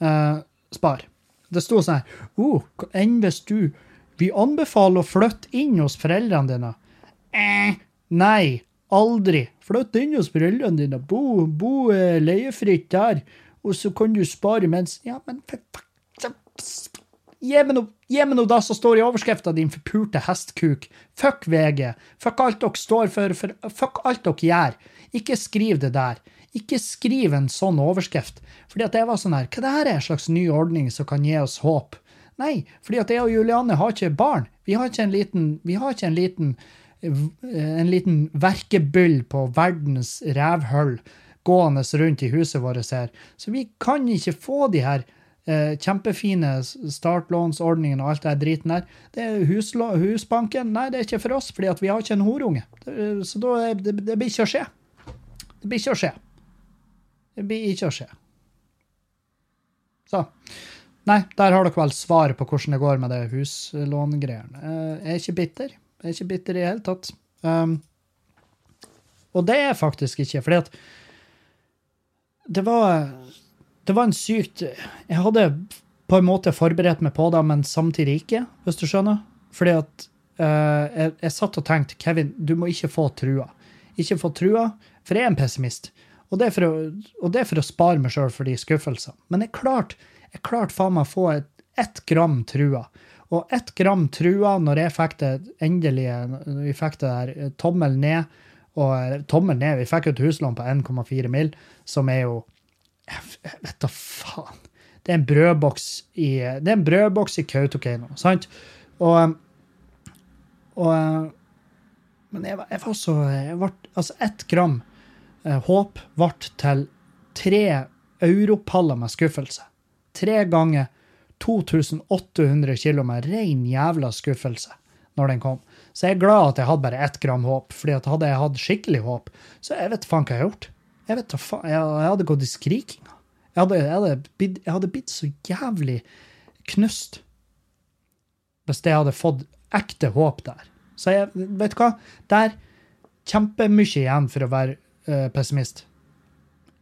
Uh, spar. Det sto sånn her oh, Enn hvis du Vi anbefaler å flytte inn hos foreldrene dine. Eh, nei, aldri. Flytt inn hos foreldrene dine. Bo, bo eh, leiefritt der. Og så kan du spare mens Ja, men fuck Gi meg noe det som står i overskrifta, din forpurte hestkuk. Fuck VG. Fuck alt dere står for, for, fuck alt dere gjør. Ikke skriv det der. Ikke skriv en sånn overskrift. Fordi at det var sånn her, Hva det her er en slags ny ordning som kan gi oss håp? Nei, fordi at jeg og Juliane har ikke barn. Vi har ikke en liten, vi har ikke en liten, en liten verkebyll på verdens revhull gående rundt i huset vårt her. Så vi kan ikke få de her eh, kjempefine startlånsordningene og alt det driten der. Det er Husbanken. Nei, det er ikke for oss, fordi vi har ikke en horunge. Så da, det, det blir ikke å skje. Det blir ikke å skje. Det blir ikke å skje. Så. Nei, der har dere vel svaret på hvordan det går med det huslångreiene. Eh, jeg er ikke bitter. Jeg er ikke bitter i det hele tatt. Um, og det er jeg faktisk ikke, fordi at det var Det var en sykt Jeg hadde på en måte forberedt meg på det, men samtidig ikke, hvis du skjønner. Fordi at uh, jeg, jeg satt og tenkte Kevin, du må ikke få trua. Ikke få trua, for jeg er en pessimist. Og det er for å, er for å spare meg sjøl for de skuffelsene. Men jeg klarte jeg klart faen meg å få ett et gram trua. Og ett gram trua, når jeg fikk det endelige Vi fikk det der eh, tommel ned og tommel ned Vi fikk jo et huslån på 1,4 mill., som er jo Jeg vet da faen. Det er en brødboks i det er en brødboks i Kautokeino, sant? Og, og Men jeg, jeg var så jeg ble, Altså, ett gram eh, håp ble til tre europaller med skuffelse. Tre ganger 2800 kilo med rein jævla skuffelse når den kom. Så jeg er glad at jeg hadde bare ett gram håp, fordi at hadde jeg hatt skikkelig håp, så jeg vet faen hva jeg har gjort. Jeg vet faen, jeg, hadde gått i skrikinga. Jeg hadde, jeg, hadde blitt, jeg hadde blitt så jævlig knust hvis jeg hadde fått ekte håp der. Så jeg, vet du hva? Der kjempemye igjen for å være uh, pessimist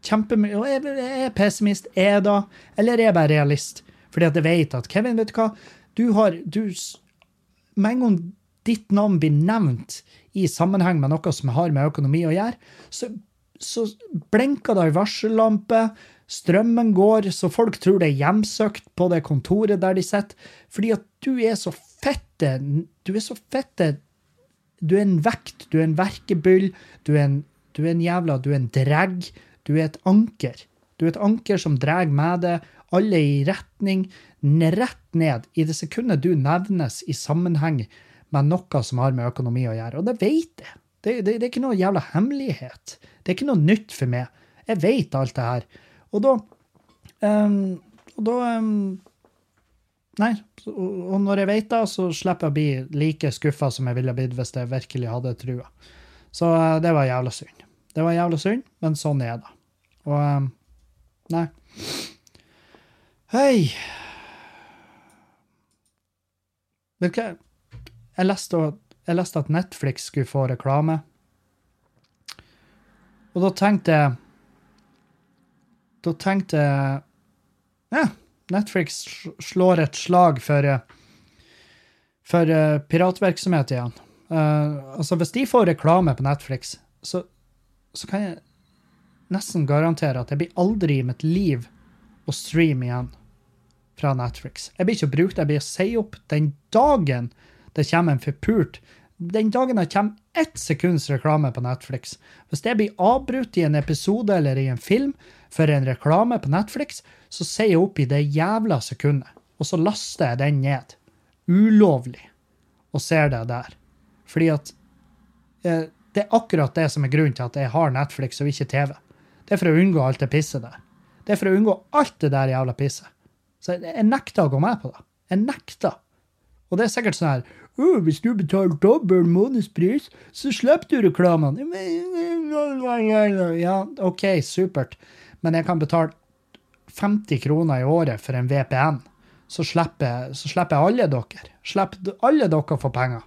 kjempemye Og jeg, jeg er pessimist, er jeg da? Eller er jeg bare realist? Fordi at jeg vet at Kevin, vet du hva? Du har du, Med en gang ditt navn blir nevnt i sammenheng med noe som har med økonomi å gjøre, så, så blinker det ei varsellampe. Strømmen går, så folk tror det er hjemsøkt på det kontoret der de sitter. Fordi at du er så fette Du er så fette Du er en vekt, du er en verkebyll, du er en, du er en jævla Du er en dreg. Du er et anker. Du er et anker som drar med deg alle i retning, rett ned i det sekundet du nevnes i sammenheng med noe som har med økonomi å gjøre. Og det vet jeg. Det, det, det er ikke noe jævla hemmelighet. Det er ikke noe nytt for meg. Jeg vet alt det her. Og da um, Og da um, Nei. Og når jeg vet det, så slipper jeg å bli like skuffa som jeg ville blitt hvis jeg virkelig hadde trua. Så uh, det var jævla synd. Det var jævla synd, men sånn er det. Og um, Nei. Hei Vet du hva? Jeg leste, at Netflix skulle få reklame. Og da tenkte jeg da tenkte jeg ja, Netflix slår et slag for, for eh, piratvirksomhet igjen. Uh, altså, hvis de får reklame på Netflix, så, så kan jeg nesten garantere at jeg blir aldri i mitt liv å streame igjen fra Netflix. Jeg blir ikke det, jeg blir å si opp den dagen det kommer en forpult Den dagen det kommer ett sekunds reklame på Netflix. Hvis det blir avbrutt i en episode eller i en film for en reklame på Netflix, så sier jeg opp i det jævla sekundet, og så laster jeg den ned. Ulovlig. Og ser det der. Fordi at eh, det er akkurat det som er grunnen til at jeg har Netflix og ikke TV. Det er for å unngå alt det pisset der. Det er for å unngå alt det der jævla pisset. Så jeg, jeg nekter å gå med på det. Jeg nekter. Og det er sikkert sånn her oh, Hvis du betaler dobbel månedspris, så slipper du reklamene. Ja, OK, supert. Men jeg kan betale 50 kroner i året for en VPN. Så slipper, så slipper jeg alle dere. Slipper alle dere å få penger.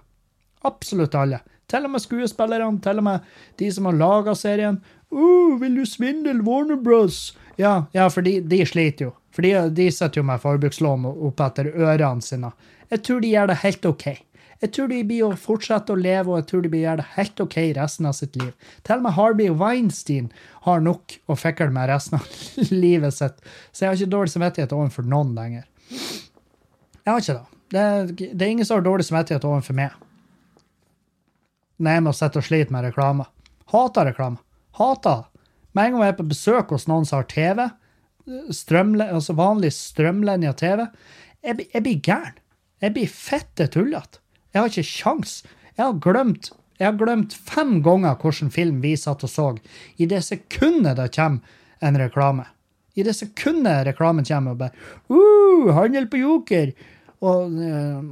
Absolutt alle. Til og med skuespillerne, til og med de som har laga serien. «Å, vil du svindle Warner Bros? Ja, ja for de, de sliter jo. For de, de sitter jo med forbrukslån opp etter ørene sine. Jeg tror de gjør det helt OK. Jeg tror de blir å fortsette å leve, og jeg tror de blir å gjøre det helt OK resten av sitt liv. Til og med Harvey Weinstein har nok å fikle med resten av livet sitt, så jeg har ikke dårlig samvittighet overfor noen lenger. Jeg har ikke det. Det det er ingen som har dårlig samvittighet overfor meg. Når jeg må sitte og slite med reklame. Hater reklame. Hater det. Med en gang jeg er på besøk hos noen som har TV, strømle, altså vanlig strømlinja TV, jeg, jeg blir gæren. Jeg blir fette tullete. Jeg har ikke sjans. Jeg har glemt jeg har glemt fem ganger hvilken film vi satt og så, i det sekundet det kommer en reklame. I det sekundet reklamen kommer og bare uh, 'Handel på Joker!' og uh,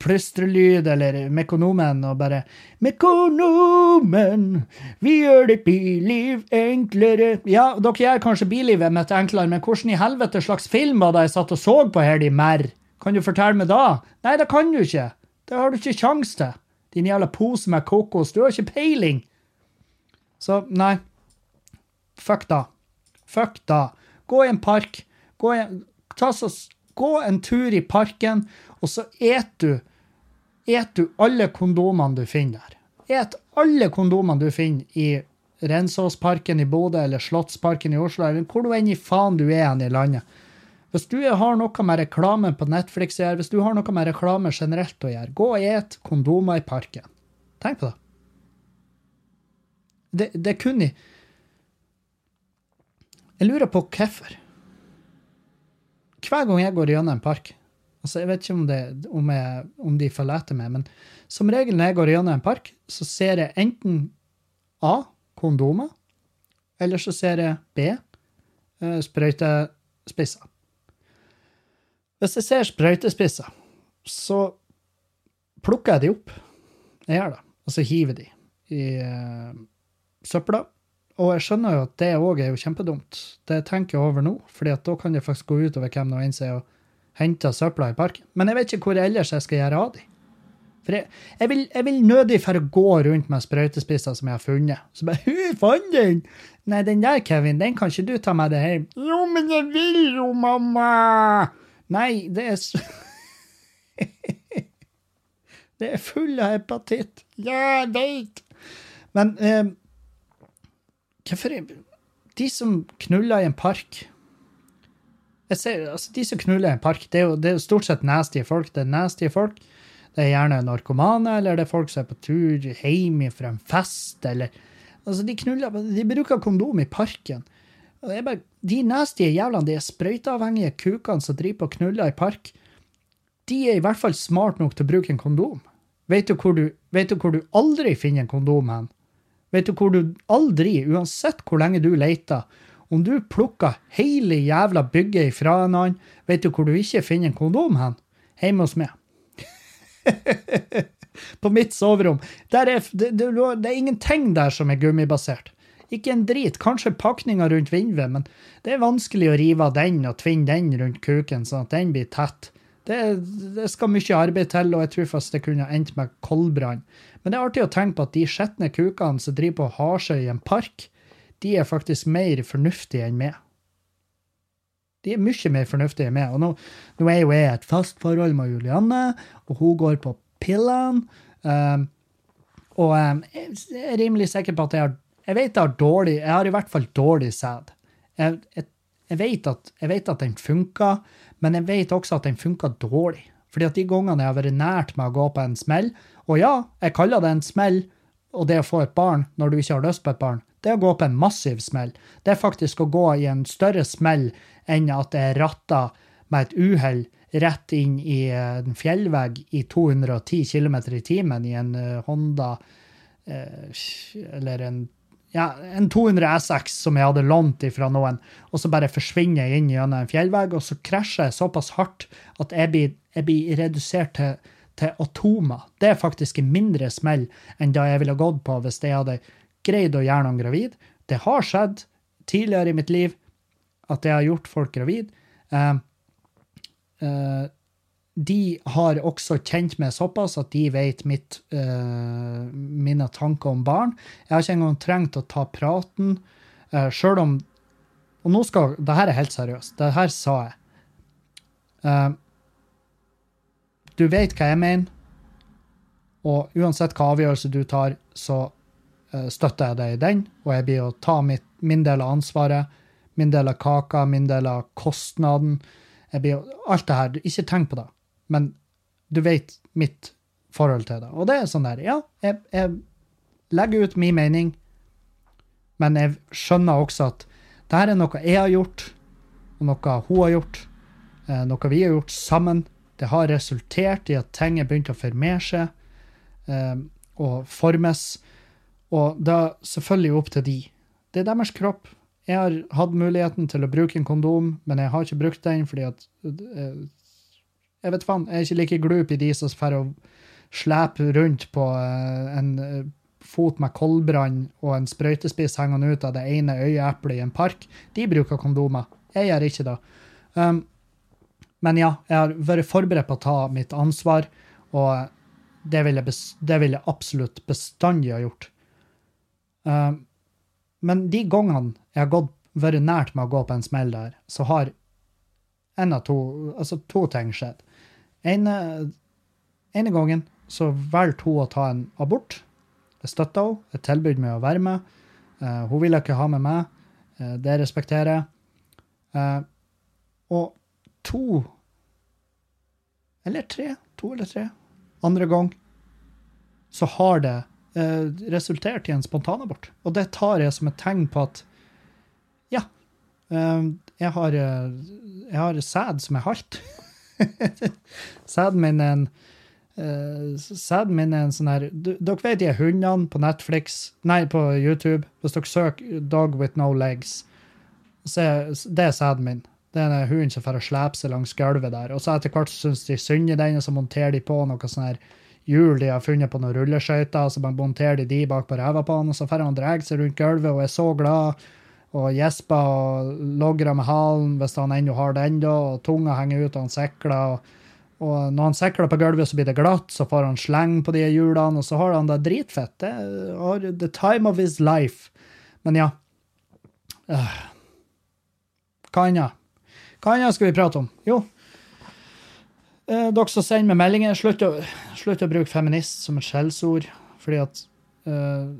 plystrelyd eller Mekonomen og bare 'Mekonomen, vi gjør ditt biliv enklere'. Ja, dere gjør kanskje bilivet mitt enklere, men hvordan i helvete slags film var det jeg satt og så på her, de merr? Kan du fortelle meg da? Nei, det kan du ikke. Det har du ikke kjangs til. Din jævla pose med kokos. Du har ikke peiling. Så nei. Fuck da. Fuck da. Gå i en park. Gå, i, ta så, gå en tur i parken, og så et du et du alle kondomene du finner der. Et alle kondomene du finner i Rensåsparken i Bodø eller Slottsparken i Oslo, eller hvor du enn i faen du er i landet. Hvis du har noe med reklame på Netflix å gjøre, hvis du har noe med reklame generelt å gjøre, gå og et kondomer i parken. Tenk på det. Det, det er kun i Jeg lurer på hvorfor. Hver gang jeg går gjennom en park altså Jeg vet ikke om, det, om, jeg, om de følger etter meg, men som regel når jeg går gjennom en park, så ser jeg enten A. Kondomer. Eller så ser jeg B. eh, Sprøytespisser. Hvis jeg ser sprøytespisser, så plukker jeg de opp. Jeg gjør det. Og så hiver de i uh, søpla. Og jeg skjønner jo at det òg er jo kjempedumt. Det tenker jeg over nå, fordi da kan det faktisk gå utover hvem nå enn som er og henter søpla i parken. Men jeg vet ikke hvor ellers jeg skal gjøre av de. For jeg, jeg, vil, jeg vil nødig for å gå rundt med sprøytespisser som jeg har funnet. Så bare 'Hu, fant den!' Nei, den der, Kevin, den kan ikke du ta med deg hjem. Jo, men jeg vil jo, mamma! Nei, det er så Det er full av hepatitt. Ja, jeg veit. Men eh, hvorfor De som knuller i en park ser, altså De som knuller en park, det er jo, det er jo stort sett nasty folk. Det er nasty folk. Det er gjerne narkomane, eller det er folk som er på tur hjem fra en fest, eller Altså, de knuller De bruker kondom i parken. Og det er bare, De nasty jævlene, de sprøyteavhengige kukene som driver og knuller i park, de er i hvert fall smart nok til å bruke en kondom. Vet du hvor du, du, hvor du aldri finner en kondom hen? Vet du hvor du aldri, uansett hvor lenge du leter, om du plukker hele jævla bygget ifra en annen, vet du hvor du ikke finner en kondom hen? Hjemme hos meg. På mitt soverom. Er, det, det, det er ingenting der som er gummibasert. Ikke en drit. Kanskje pakninga rundt vinduet, men det er vanskelig å rive av den og tvinne den rundt kuken, sånn at den blir tett. Det, det skal mye arbeid til, og jeg tror faktisk det kunne endt med koldbrann. Men det er artig å tenke på at de skitne kukene som driver på og i en park, de er faktisk mer fornuftige enn meg. De er mye mer fornuftige med. Og nå, nå er jo jeg i et fast forhold med Julianne, og hun går på pillene. Um, og um, jeg er rimelig sikker på at jeg har Jeg vet jeg har dårlig Jeg har i hvert fall dårlig sæd. Jeg, jeg, vet at, jeg vet at den funker, men jeg vet også at den funker dårlig. Fordi at de gangene jeg har vært nært med å gå på en smell, og ja, jeg kaller det en smell, og det å få et barn når du ikke har lyst på et barn, det er å gå på en massiv smell. Det er faktisk å gå i en større smell enn at det er ratta med et uhell rett inn i en fjellvegg i 210 km i timen i en uh, Honda uh, eller en ja, en 200 SX som jeg hadde lånt ifra noen, og så bare forsvinner jeg inn gjennom en fjellvegg, og så krasjer jeg såpass hardt at jeg blir, jeg blir redusert til, til, atomer. Det er faktisk en mindre smell enn da jeg ville gått på hvis jeg hadde greid å gjøre noen gravid. Det har skjedd tidligere i mitt liv at jeg har gjort folk gravid. Uh, uh, de har også kjent meg såpass at de vet mitt, uh, mine tanker om barn. Jeg har ikke engang trengt å ta praten, uh, sjøl om Og nå skal Det her er helt seriøst. Det her sa jeg. Uh, du vet hva jeg mener, og uansett hva avgjørelse du tar, så støtter jeg deg i den, og jeg blir å ta mitt, min del av ansvaret, min del av kaka, min del av kostnaden. Jeg blir, alt det her. Ikke tenk på det men du vet mitt forhold til det. Og det er sånn der, ja, jeg, jeg legger ut min mening, men jeg skjønner også at det her er noe jeg har gjort, og noe hun har gjort, eh, noe vi har gjort sammen. Det har resultert i at ting er begynt å formere seg eh, og formes. Og det er selvfølgelig opp til de. Det er deres kropp. Jeg har hatt muligheten til å bruke en kondom, men jeg har ikke brukt den fordi at eh, jeg vet faen, jeg er ikke like glup i de som får å slepe rundt på uh, en uh, fot med koldbrann og en sprøytespiss hengende ut av det ene øyeeplet i en park. De bruker kondomer. Jeg gjør ikke det. Um, men ja, jeg har vært forberedt på å ta mitt ansvar, og det vil jeg, det vil jeg absolutt bestandig ha gjort. Um, men de gangene jeg har gått, vært nært med å gå på en smell der, så har en av to, altså to ting skjedd. Ene, ene gangen så valgte hun å ta en abort. Jeg støtta henne. Jeg tilbød meg å være med. Uh, hun ville ikke ha med meg. Uh, det respekterer jeg. Uh, og to eller tre, to eller tre andre gang så har det resultert i en spontanabort. Og det tar jeg som et tegn på at ja, jeg har, jeg har sæd som er halvt. Sæden min er en Sæden min er en sånn her Dere vet de hundene på Netflix, nei, på YouTube. Hvis dere søker 'Dog with no legs', så det er sæden min. Det er en hund som får slepe seg langs gulvet der. Og så etter hvert syns de synd i den, og så monterer de på noe sånn her hjul de har funnet på noen rulleskøyter, så man monterer de bak på ræva på han, og så får han dra seg rundt gulvet og er så glad og gjesper og logrer med halen hvis han ennå har det da, og tunga henger ut, og han sikler. Og, og, når han sikler på gulvet, så blir det glatt, så får han sleng på de hjulene, og så har han det dritfett. Det er the time of his life. Men ja. Uh. Hva annet? Hva annet skal vi prate om? Jo, uh, dere som sender meg meldinger, slutt å, slutt å bruke feminist som et skjellsord, fordi at eh,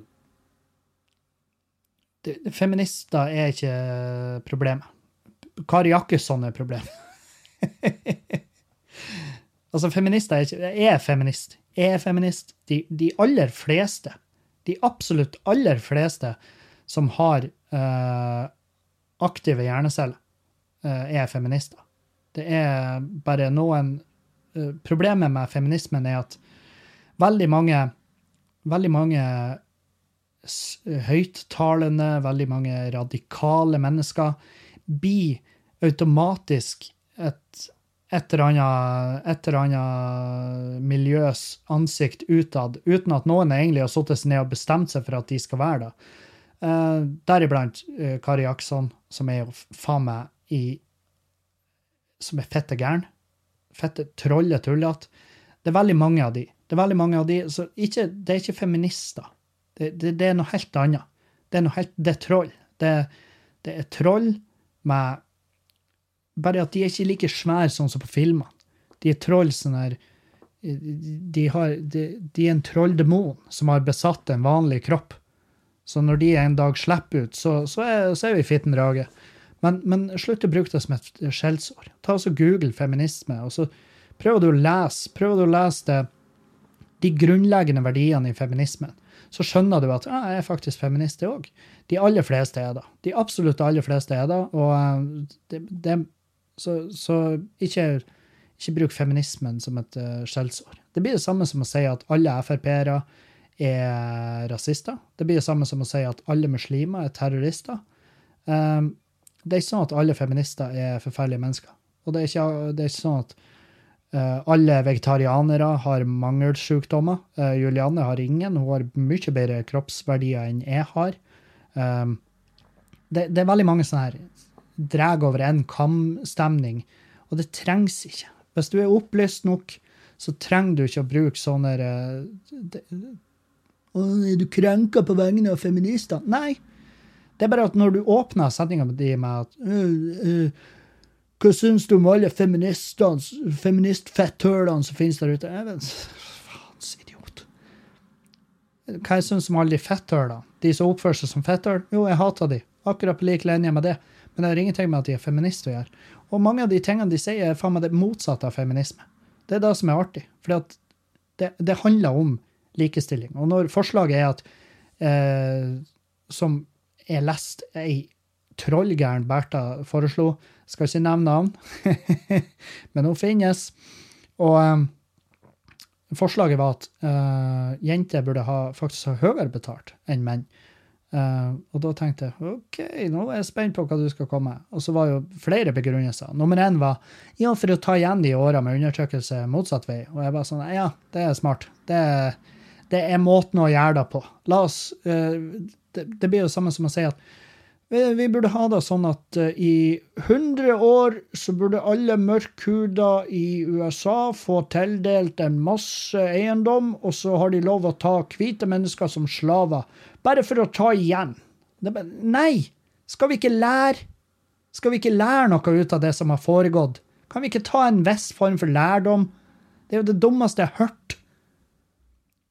det, Feminister er ikke problemet. Kari Jakkesson er problemet. altså, feminister er ikke er feminist. Er feminist. De, de, aller fleste, de absolutt aller fleste som har eh, aktive hjerneceller, eh, er feminister. Det er bare noen Problemet med feminismen er at veldig mange veldig mange høyttalende, veldig mange radikale mennesker, blir automatisk et, et eller annet, et miljøs ansikt utad, uten at noen egentlig har satt seg ned og bestemt seg for at de skal være det. Uh, Deriblant uh, Kari Jackson, som er jo faen meg i Som er fette gæren. Fette trolle tullete. Det er veldig mange av de. Det er veldig mange av de, så ikke, Det er ikke feminister. Det, det, det, er noe helt annet. Det er, noe helt, det er troll. Det, det, er troll med bare at de er ikke like svære sånn som på filmene. De er troll sånn her de, har, de, de er en trolldemon som har besatt en vanlig kropp. Så når de en dag slipper ut, så, så, er, så er, vi fitten rage. Men, men, slutt å bruke det som et skjellsår. Ta og Google feminisme, og så prøver du å lese, prøver du å lese det, de grunnleggende verdiene i feminismen. Så skjønner du at ja, jeg er faktisk feminist, jeg òg. De aller fleste er det. De absolutt aller fleste er det. Og eh, det, det så, så ikke ikke bruk feminismen som et uh, skjellsår. Det blir det samme som å si at alle Frp-ere er rasister. Det blir det samme som å si at alle muslimer er terrorister. Um, det er ikke sånn at alle feminister er forferdelige mennesker. Og det er ikke, det er ikke sånn at uh, alle vegetarianere har mangelsykdommer. Uh, Julianne har ingen. Hun har mye bedre kroppsverdier enn jeg har. Um, det, det, er veldig mange sånne her dreg over en kam-stemning, og det trengs ikke. Hvis du er opplyst nok, så trenger du ikke å bruke sånne uh, Er du krenka på vegne av feminister? Nei. Det er bare at når du åpner setninga di med at uh, uh, Hva syns du om alle feministfetthølene som finnes der ute? Jeg vet, Faens idiot. Hva jeg syns om alle de fetthølene? De som oppfører seg som fetthøl? Jo, jeg hater de. Akkurat på lik linje med det. Men det har ingenting med at de er feminister å gjøre. Og mange av de tingene de sier, er faen meg det motsatte av feminisme. Det er det som er artig. For det, det, handler om likestilling. Og når forslaget er at eh, Som er leste ei trollgæren Bertha foreslo, skal ikke nevne navn, men hun finnes. Og um, forslaget var at uh, jenter burde ha, faktisk ha høyere betalt enn menn. Uh, og da tenkte jeg OK, nå er jeg spent på hva du skal komme med. Og så var jo flere begrunnelser. Nummer én var ja, for å ta igjen de åra med undertrykkelse motsatt vei. Og jeg bare sånn Ja, det er smart. Det er, det er måten å gjøre det på. La oss uh, det, det, blir jo samme som å si at vi burde ha det sånn at uh, i 100 år så burde alle mørkhuda i USA få tildelt en masse eiendom, og så har de lov å ta hvite mennesker som slaver bare for å ta igjen. Nei! Skal vi ikke lære? Skal vi ikke lære noe ut av det som har foregått? Kan vi ikke ta en viss form for lærdom? Det er jo det dummeste jeg har hørt.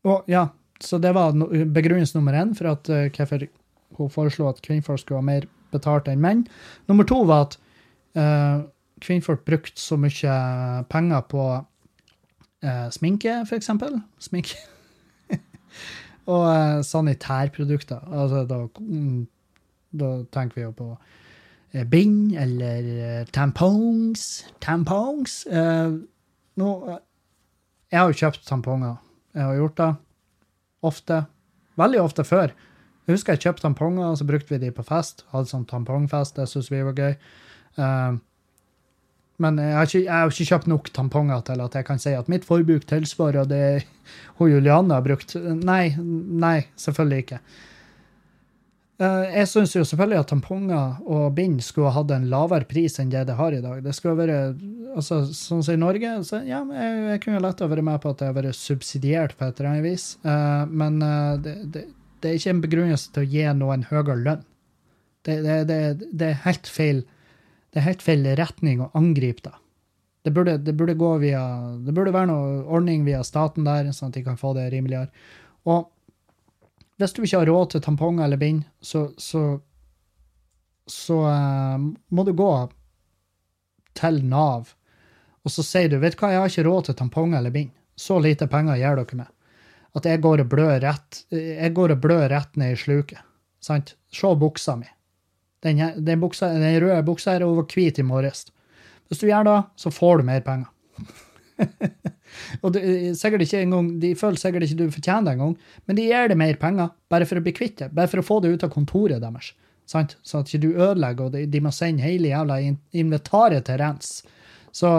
Og ja, så det var begrunnelse nummer én for at uh, hvorfor hun foreslo at kvinnfolk skulle ha mer betalt enn menn. Nummer to var at uh, kvinnfolk brukte så mye penger på uh, sminke, f.eks. Sminke. Og uh, sanitærprodukter. Altså, da, mm, da, tenker vi jo på bind eller tampons. Tampons. nå Jeg har jo kjøpt tamponger. Jeg har gjort det ofte. Veldig ofte før. Jeg husker jeg kjøpte tamponger, og så brukte vi de på fest. Hadde sånn tampongfest. Det syntes vi var gøy. Uh, men jeg har, ikke, jeg har, ikke, kjøpt nok tamponger til at jeg kan si at mitt forbruk tilsvarer det hun Juliane har brukt. Nei, nei, selvfølgelig ikke. Eh, jeg syns jo selvfølgelig at tamponger og bind skulle ha hatt en lavere pris enn det det har i dag. Det skulle være, altså Sånn som i Norge, så ja, jeg, jeg kunne lett ha vært med på at det har vært subsidiert på et eller annet vis. Eh, men eh, det, det, det, er ikke en begrunnelse til å gi noen høyere lønn. Det, det, er helt feil det er helt feil retning å angripe det. Det burde, det burde, gå via, det burde være noe ordning via staten der, sånn at de kan få det rimeligere. Og hvis du ikke har råd til tamponger eller bind, så, så, så uh, må du gå til Nav, og så sier du vet du hva, jeg har ikke råd til tamponger eller bind. Så lite penger gjør dere med. At jeg går og blør rett, jeg går og blør rett ned i sluket. Sant? Se buksa mi. Den, den, buksa, den røde buksa her var hvit i morges. Hvis du gjør det, så får du mer penger. og det, sikkert ikke engang, De føler sikkert ikke du fortjener det engang, men de gir deg mer penger bare for å bli kvitt det. Bare for å få det ut av kontoret deres. Sant? Så at ikke du ødelegger, og de, de må sende hele jævla inventaret til rens. Så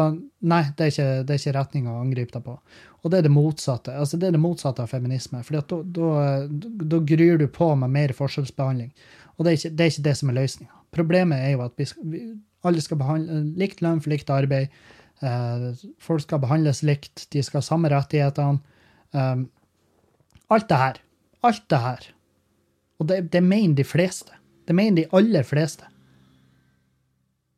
nei, det er ikke, det ikke retning å angripe deg på. Og det er det motsatte. Altså, det er det motsatte av feminisme. For da gryr du på med mer forskjellsbehandling. Og det er ikke det, er ikke det som er løsninga. Problemet er jo at vi, vi alle skal behandle likt lønn for likt arbeid. Uh, folk skal behandles likt, de skal ha samme rettighetene. Um, alt det her. Alt det her. Og det, det mener de fleste. Det mener de aller fleste.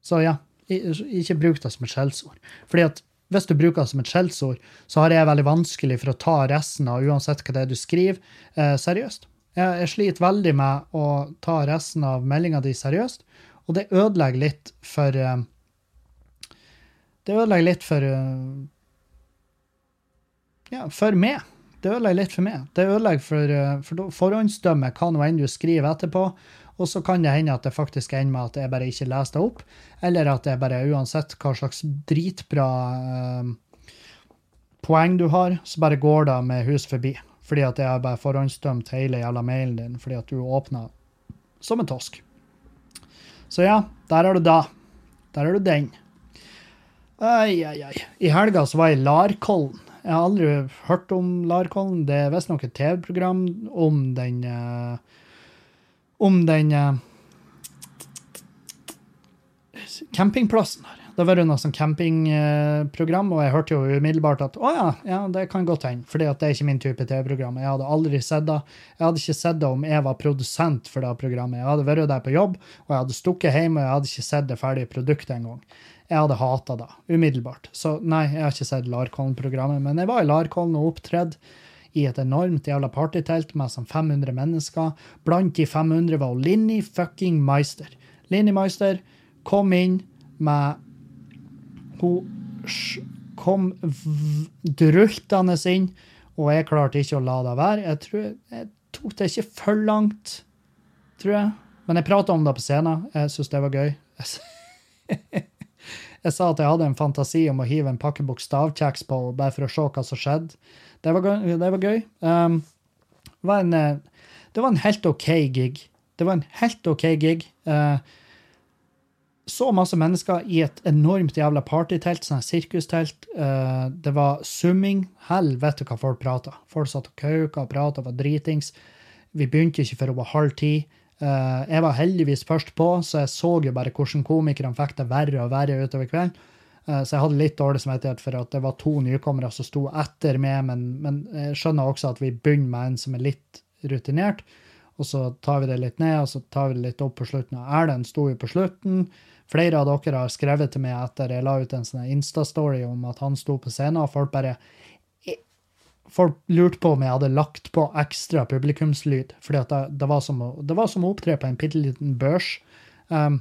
Så ja, Ikke bruk det som et skjellsord. Fordi at hvis du bruker det som et skjellsord, så har jeg veldig vanskelig for å ta resten av uansett hva det er du skriver, eh, seriøst. Jeg, jeg sliter veldig med å ta resten av meldinga di seriøst, og det ødelegger litt for eh, Det ødelegger litt for eh, Ja, for meg. Det ødelegger litt for meg. Det ødelegger for, eh, for da forhåndsdømmer hva nå enn du skriver etterpå, og så kan det hende at det faktisk ender med at jeg bare ikke leser det opp, eller at det bare uansett hva slags dritbra eh, poeng du har, så bare går det med hus forbi. Fordi at jeg har bare forhåndsdømt hele jævla mailen din fordi at du åpna som en tosk. Så ja, der har du da. Der har du den. Ai, ai, ai. I helga så var jeg i Larkollen. Jeg har aldri hørt om Larkollen. Det er visstnok et TV-program om den uh, Om den uh, campingplassen der. Det var det noe sånn campingprogram, og jeg hørte jo umiddelbart at å ja, ja, det kan godt hende, for det er ikke min type TV-program. Jeg hadde aldri sett det. Jeg hadde ikke sett det om jeg var produsent for det programmet. Jeg hadde vært der på jobb, og jeg hadde stukket hjem, og jeg hadde ikke sett det ferdige produktet engang. Jeg hadde hata det umiddelbart. Så nei, jeg har ikke sett Larkollen-programmet, men jeg var i Larkollen og opptredde i et enormt jævla partytelt med sånn 500 mennesker. Blant de 500 var Linni fucking Meister. Linni Meister kom inn med Hun kom drultende inn, og jeg klarte ikke å la det være. Jeg tror jeg tok det ikke for langt, tror jeg. Men jeg prata om det på scenen. Jeg syntes det var gøy. Jeg sa at jeg hadde en fantasi om å hive en pakke bokstavkjeks på bare for å se hva som skjedde. Det var, gøy- det var gøy. Um, var en, eh, det var en helt OK gig. Det var en helt OK gig. Eh, så masse mennesker i et enormt jævla partytelt, sånn sirkustelt. Eh, det var summing. Helvete hva folk prata. Folk satt og kauka og prata, var dritings. Vi begynte ikke før over halv ti. Eh, jeg var heldigvis først på, så jeg så jo bare hvordan komikerne fikk det verre og verre utover kvelden. Eh, Så jeg hadde litt dårlig samvittighet for at det var to nykommere som sto etter meg, men, men jeg skjønner også at vi begynner med en som er litt rutinert, og så tar vi det litt ned, og så tar vi det litt opp på slutten. Og Erlend sto jo på slutten. Flere av dere har skrevet til meg etter jeg la ut en sånn Insta-story om at han sto på scenen, og folk bare Folk lurte på om jeg hadde lagt på ekstra publikumslyd, fordi det, det, var som å, det var som å opptre på en bitte liten børs. Um,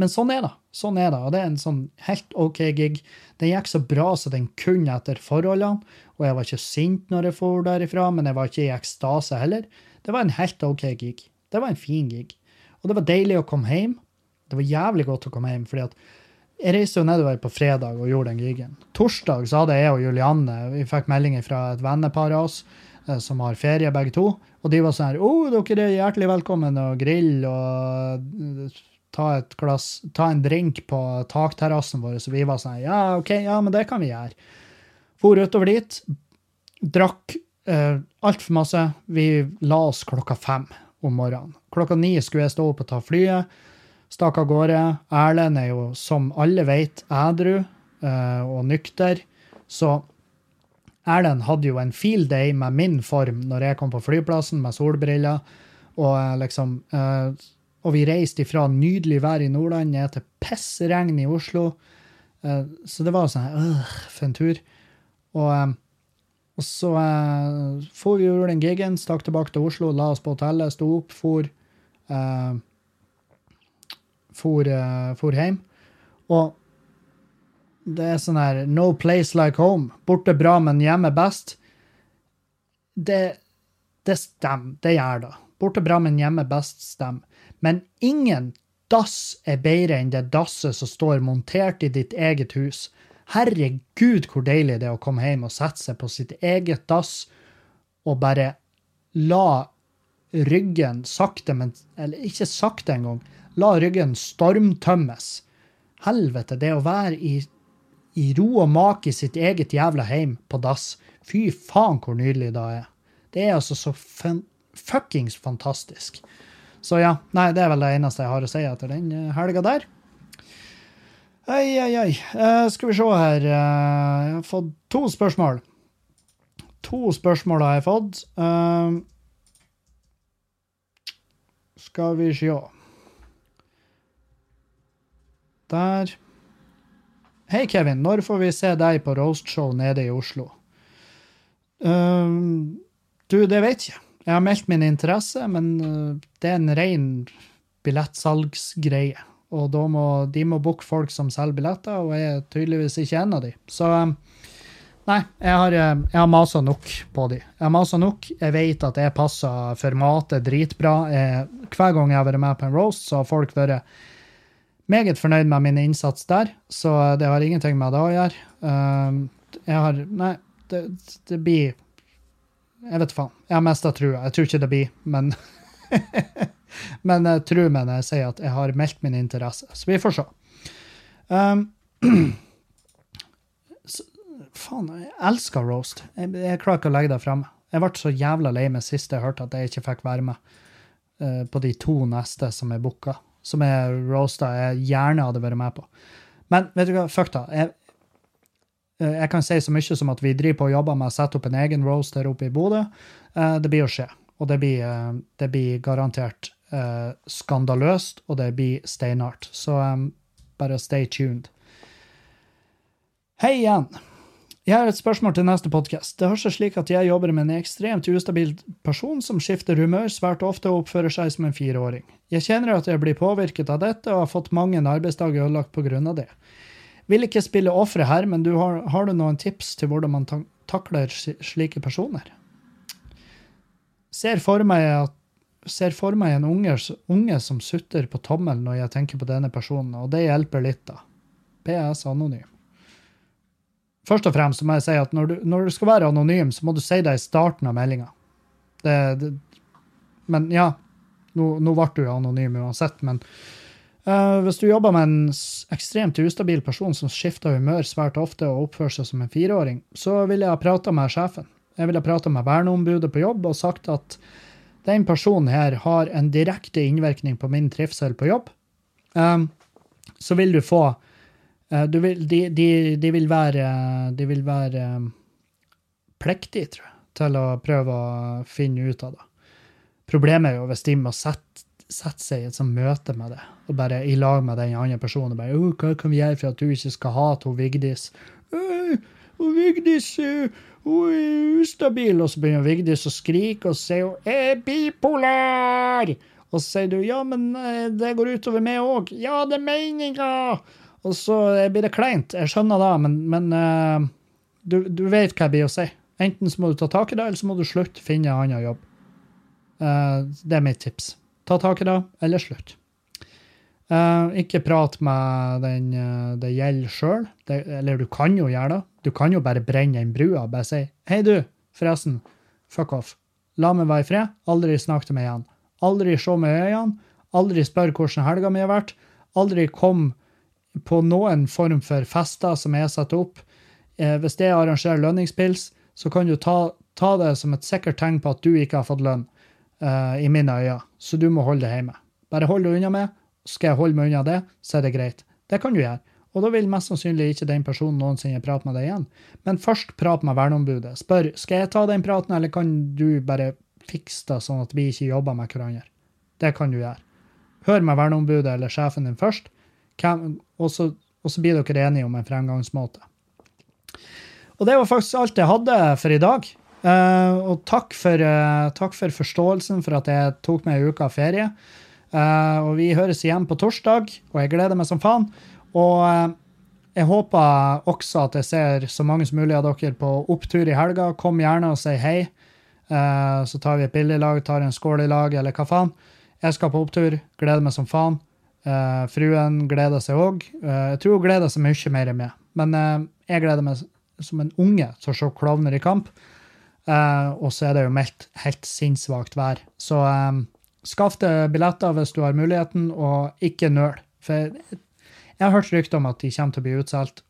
men sånn er det. Sånn er det. Og det er en sånn helt OK gig. Den gikk så bra så den kunne etter forholdene, og jeg var ikke sint når jeg for derifra, men jeg var ikke i ekstase heller. Det var en helt OK gig. Det var en fin gig. Og det var deilig å komme hjem. Det var jævlig godt å komme hjem, fordi at jeg reiste jo nedover på fredag og gjorde den gigen. Torsdag så hadde jeg og Julianne vi fikk meldinger fra et vennepar av oss eh, som har ferie, begge to. Og de var sånn her Å, dere er hjertelig velkommen og grill og ta et glass, ta en drink på takterrassen vår. Så vi var sånn her Ja, OK, ja, men det kan vi gjøre. For utover dit. Drakk eh, altfor masse. Vi la oss klokka fem om morgenen. Klokka ni skulle jeg stå opp og ta flyet. Stakk av gårde. Erlend er jo, som alle vet, ædru eh, og nykter. Så Erlend hadde jo en field day med min form når jeg kom på flyplassen med solbriller. Og eh, liksom eh, Og vi reiste ifra nydelig vær i Nordland ned til pissregn i Oslo. Eh, så det var sånn øh, For en tur. Og, eh, og så uh, for vi gjorde den gigen, stakk tilbake til Oslo, la oss på hotellet, sto opp, for eh, for, eh, for hjem. Og det er sånn her No place like home. Borte bra, men hjemme best. Det, det stemmer. Det gjør det. Borte bra, men hjemme best stemmer. Men ingen dass er bedre enn det dasset som står montert i ditt eget hus. Herregud, hvor deilig det er å komme hjem og sette seg på sitt eget dass og bare la ryggen sakte, men Eller ikke sakte engang. La ryggen stormtømmes. Helvete, det å være i, i ro og mak i sitt eget jævla heim på dass. Fy faen, hvor nydelig det er. Det er altså så fan, fuckings fantastisk. Så ja, nei, det er vel det eneste jeg har å si etter den eh, helga der. Oi, oi, oi. Skal vi se her. Eh, jeg har fått to spørsmål. To spørsmål har jeg fått. Uh, skal vi se Der. Hei, Kevin. Når får vi se deg på roastshow nede i Oslo? Uh, du, det vet jeg. Jeg har meldt min interesse, men uh, det er en ren billettsalgsgreie. Og må, de må booke folk som selger billetter, og jeg er tydeligvis ikke en av de. Så um, nei, jeg har, uh, jeg har masa nok på de. Jeg har masa nok. Jeg vet at jeg passer formatet dritbra. Jeg, hver gang jeg har vært med på en roast, så har folk vært meget fornøyd med min innsats der, så det har ingenting med det å gjøre. Um, jeg har Nei, det, det blir Jeg vet faen. Jeg har mista trua. Jeg tror ikke det blir, men Men uh, tro meg når jeg sier at jeg har meldt min interesse. Så vi får se. Um, faen, jeg elsker roast. Jeg, jeg klarer ikke å legge det frem. Jeg ble så jævla lei meg sist jeg hørte at jeg ikke fikk være med uh, på de to neste som er booka som er roasta jeg gjerne hadde vært med på. Men vet du hva, fuck da. Jeg, eh, jeg kan si så mye som at vi driver på og jobber med å sette opp en egen roast der oppe i Bodø. Eh, det blir å skje. Og det blir, eh, det blir garantert skandaløst, og det blir steinhardt. Så bare stay tuned. Hei igjen. Jeg har et spørsmål til neste podkast. Det har seg slik at jeg jobber med en ekstremt ustabil person som skifter humør svært ofte og oppfører seg som en fireåring. Jeg kjenner at jeg blir påvirket av dette og har fått mange arbeidsdager ødelagt pga. det. Vil ikke spille ofre her, men du har, har, du noen tips til hvordan man takler slike personer? Ser for meg, at, ser for meg en unge, unge som sutter på tommelen når jeg tenker på denne personen, og det hjelper litt, da. PS anonym. Først og fremst må jeg si at når du, når du skal være anonym, så må du si det i starten av meldinga. Men ja, nå, nå ble du anonym uansett, men uh, hvis du jobber med en ekstremt ustabil person som skifter humør svært ofte og oppfører seg som en fireåring, så ville jeg ha prata med sjefen. Jeg ville ha prata med verneombudet på jobb og sagt at den personen her har en direkte innvirkning på min trivsel på jobb. Um, så vil du få vil, de, de, de, vil være, de vil være um, pliktige, tror jeg, til å prøve å finne ut av det. Problemet er jo hvis de må sette, sette seg i et sånt møte med det, og bare i lag med den andre personen bare, oh, 'Hva kan vi gjøre for at du ikke skal hate Vigdis?' Og Vigdis hun er ustabil, og så begynner Vigdis å skrike og sier hun er bipolar. Og så sier du ja, men eh, det går utover meg òg. Ja, det er meninga! Og så blir det kleint. Jeg skjønner det, men, men uh, du, du, vet hva jeg blir å si. Enten så må du ta tak i det, eller så må du slutte, finne en annen jobb. Uh, det er mitt tips. Ta tak i det, eller slutt. Uh, ikke prat med den det gjelder sjøl. Eller du kan jo gjøre det. Du kan jo bare brenne den brua og bare si 'Hei, du, forresten, fuck off. La meg være i fred. Aldri snakk til meg igjen. Aldri se meg i øynene. Aldri spør hvordan helga mi har vært. Aldri kom på noen form for fester som er satt opp. Eh, hvis det arrangerer lønningspils, så kan du ta, ta, det som et sikkert tegn på at du ikke har fått lønn, eh, i mine øyne. Så du må holde deg hjemme. Bare hold deg unna meg. Skal jeg holde meg unna det, så er det greit. Det kan du gjøre. Og da vil mest sannsynlig ikke den personen noensinne prate med deg igjen. Men først prat med verneombudet. Spør skal jeg ta den praten, eller kan du bare fikse det sånn at vi ikke jobber med hverandre. Det kan du gjøre. Hør med verneombudet eller sjefen din først og så, blir dere enige om en fremgangsmåte. Og det var faktisk alt jeg hadde for i dag. Uh, og takk for, uh, takk for, forståelsen for at jeg tok meg en uke av ferie. Uh, og vi høres igjen på torsdag, og jeg gleder meg som faen. Og jeg håper også at jeg ser så mange som mulig av dere på opptur i helga. Kom gjerne og si hei. så tar vi et bilde i lag, tar en skål i lag, eller hva faen. Jeg skal på opptur. Gleder meg som faen. Uh, fruen gleder seg òg. Uh, eh, jeg tror hun gleder seg mye mer enn meg. Men uh, jeg gleder meg som en unge til å se klovner i kamp. og så er det jo meldt helt sinnssvakt vær. Så skaff deg billetter hvis du har muligheten, og ikke nøl. For jeg har hørt rykter om at de kommer til å bli utsolgt.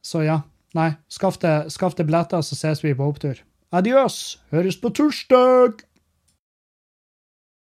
så ja. Nei, skaff deg billetter, så ses vi på opptur. Adios! Høres på torsdag!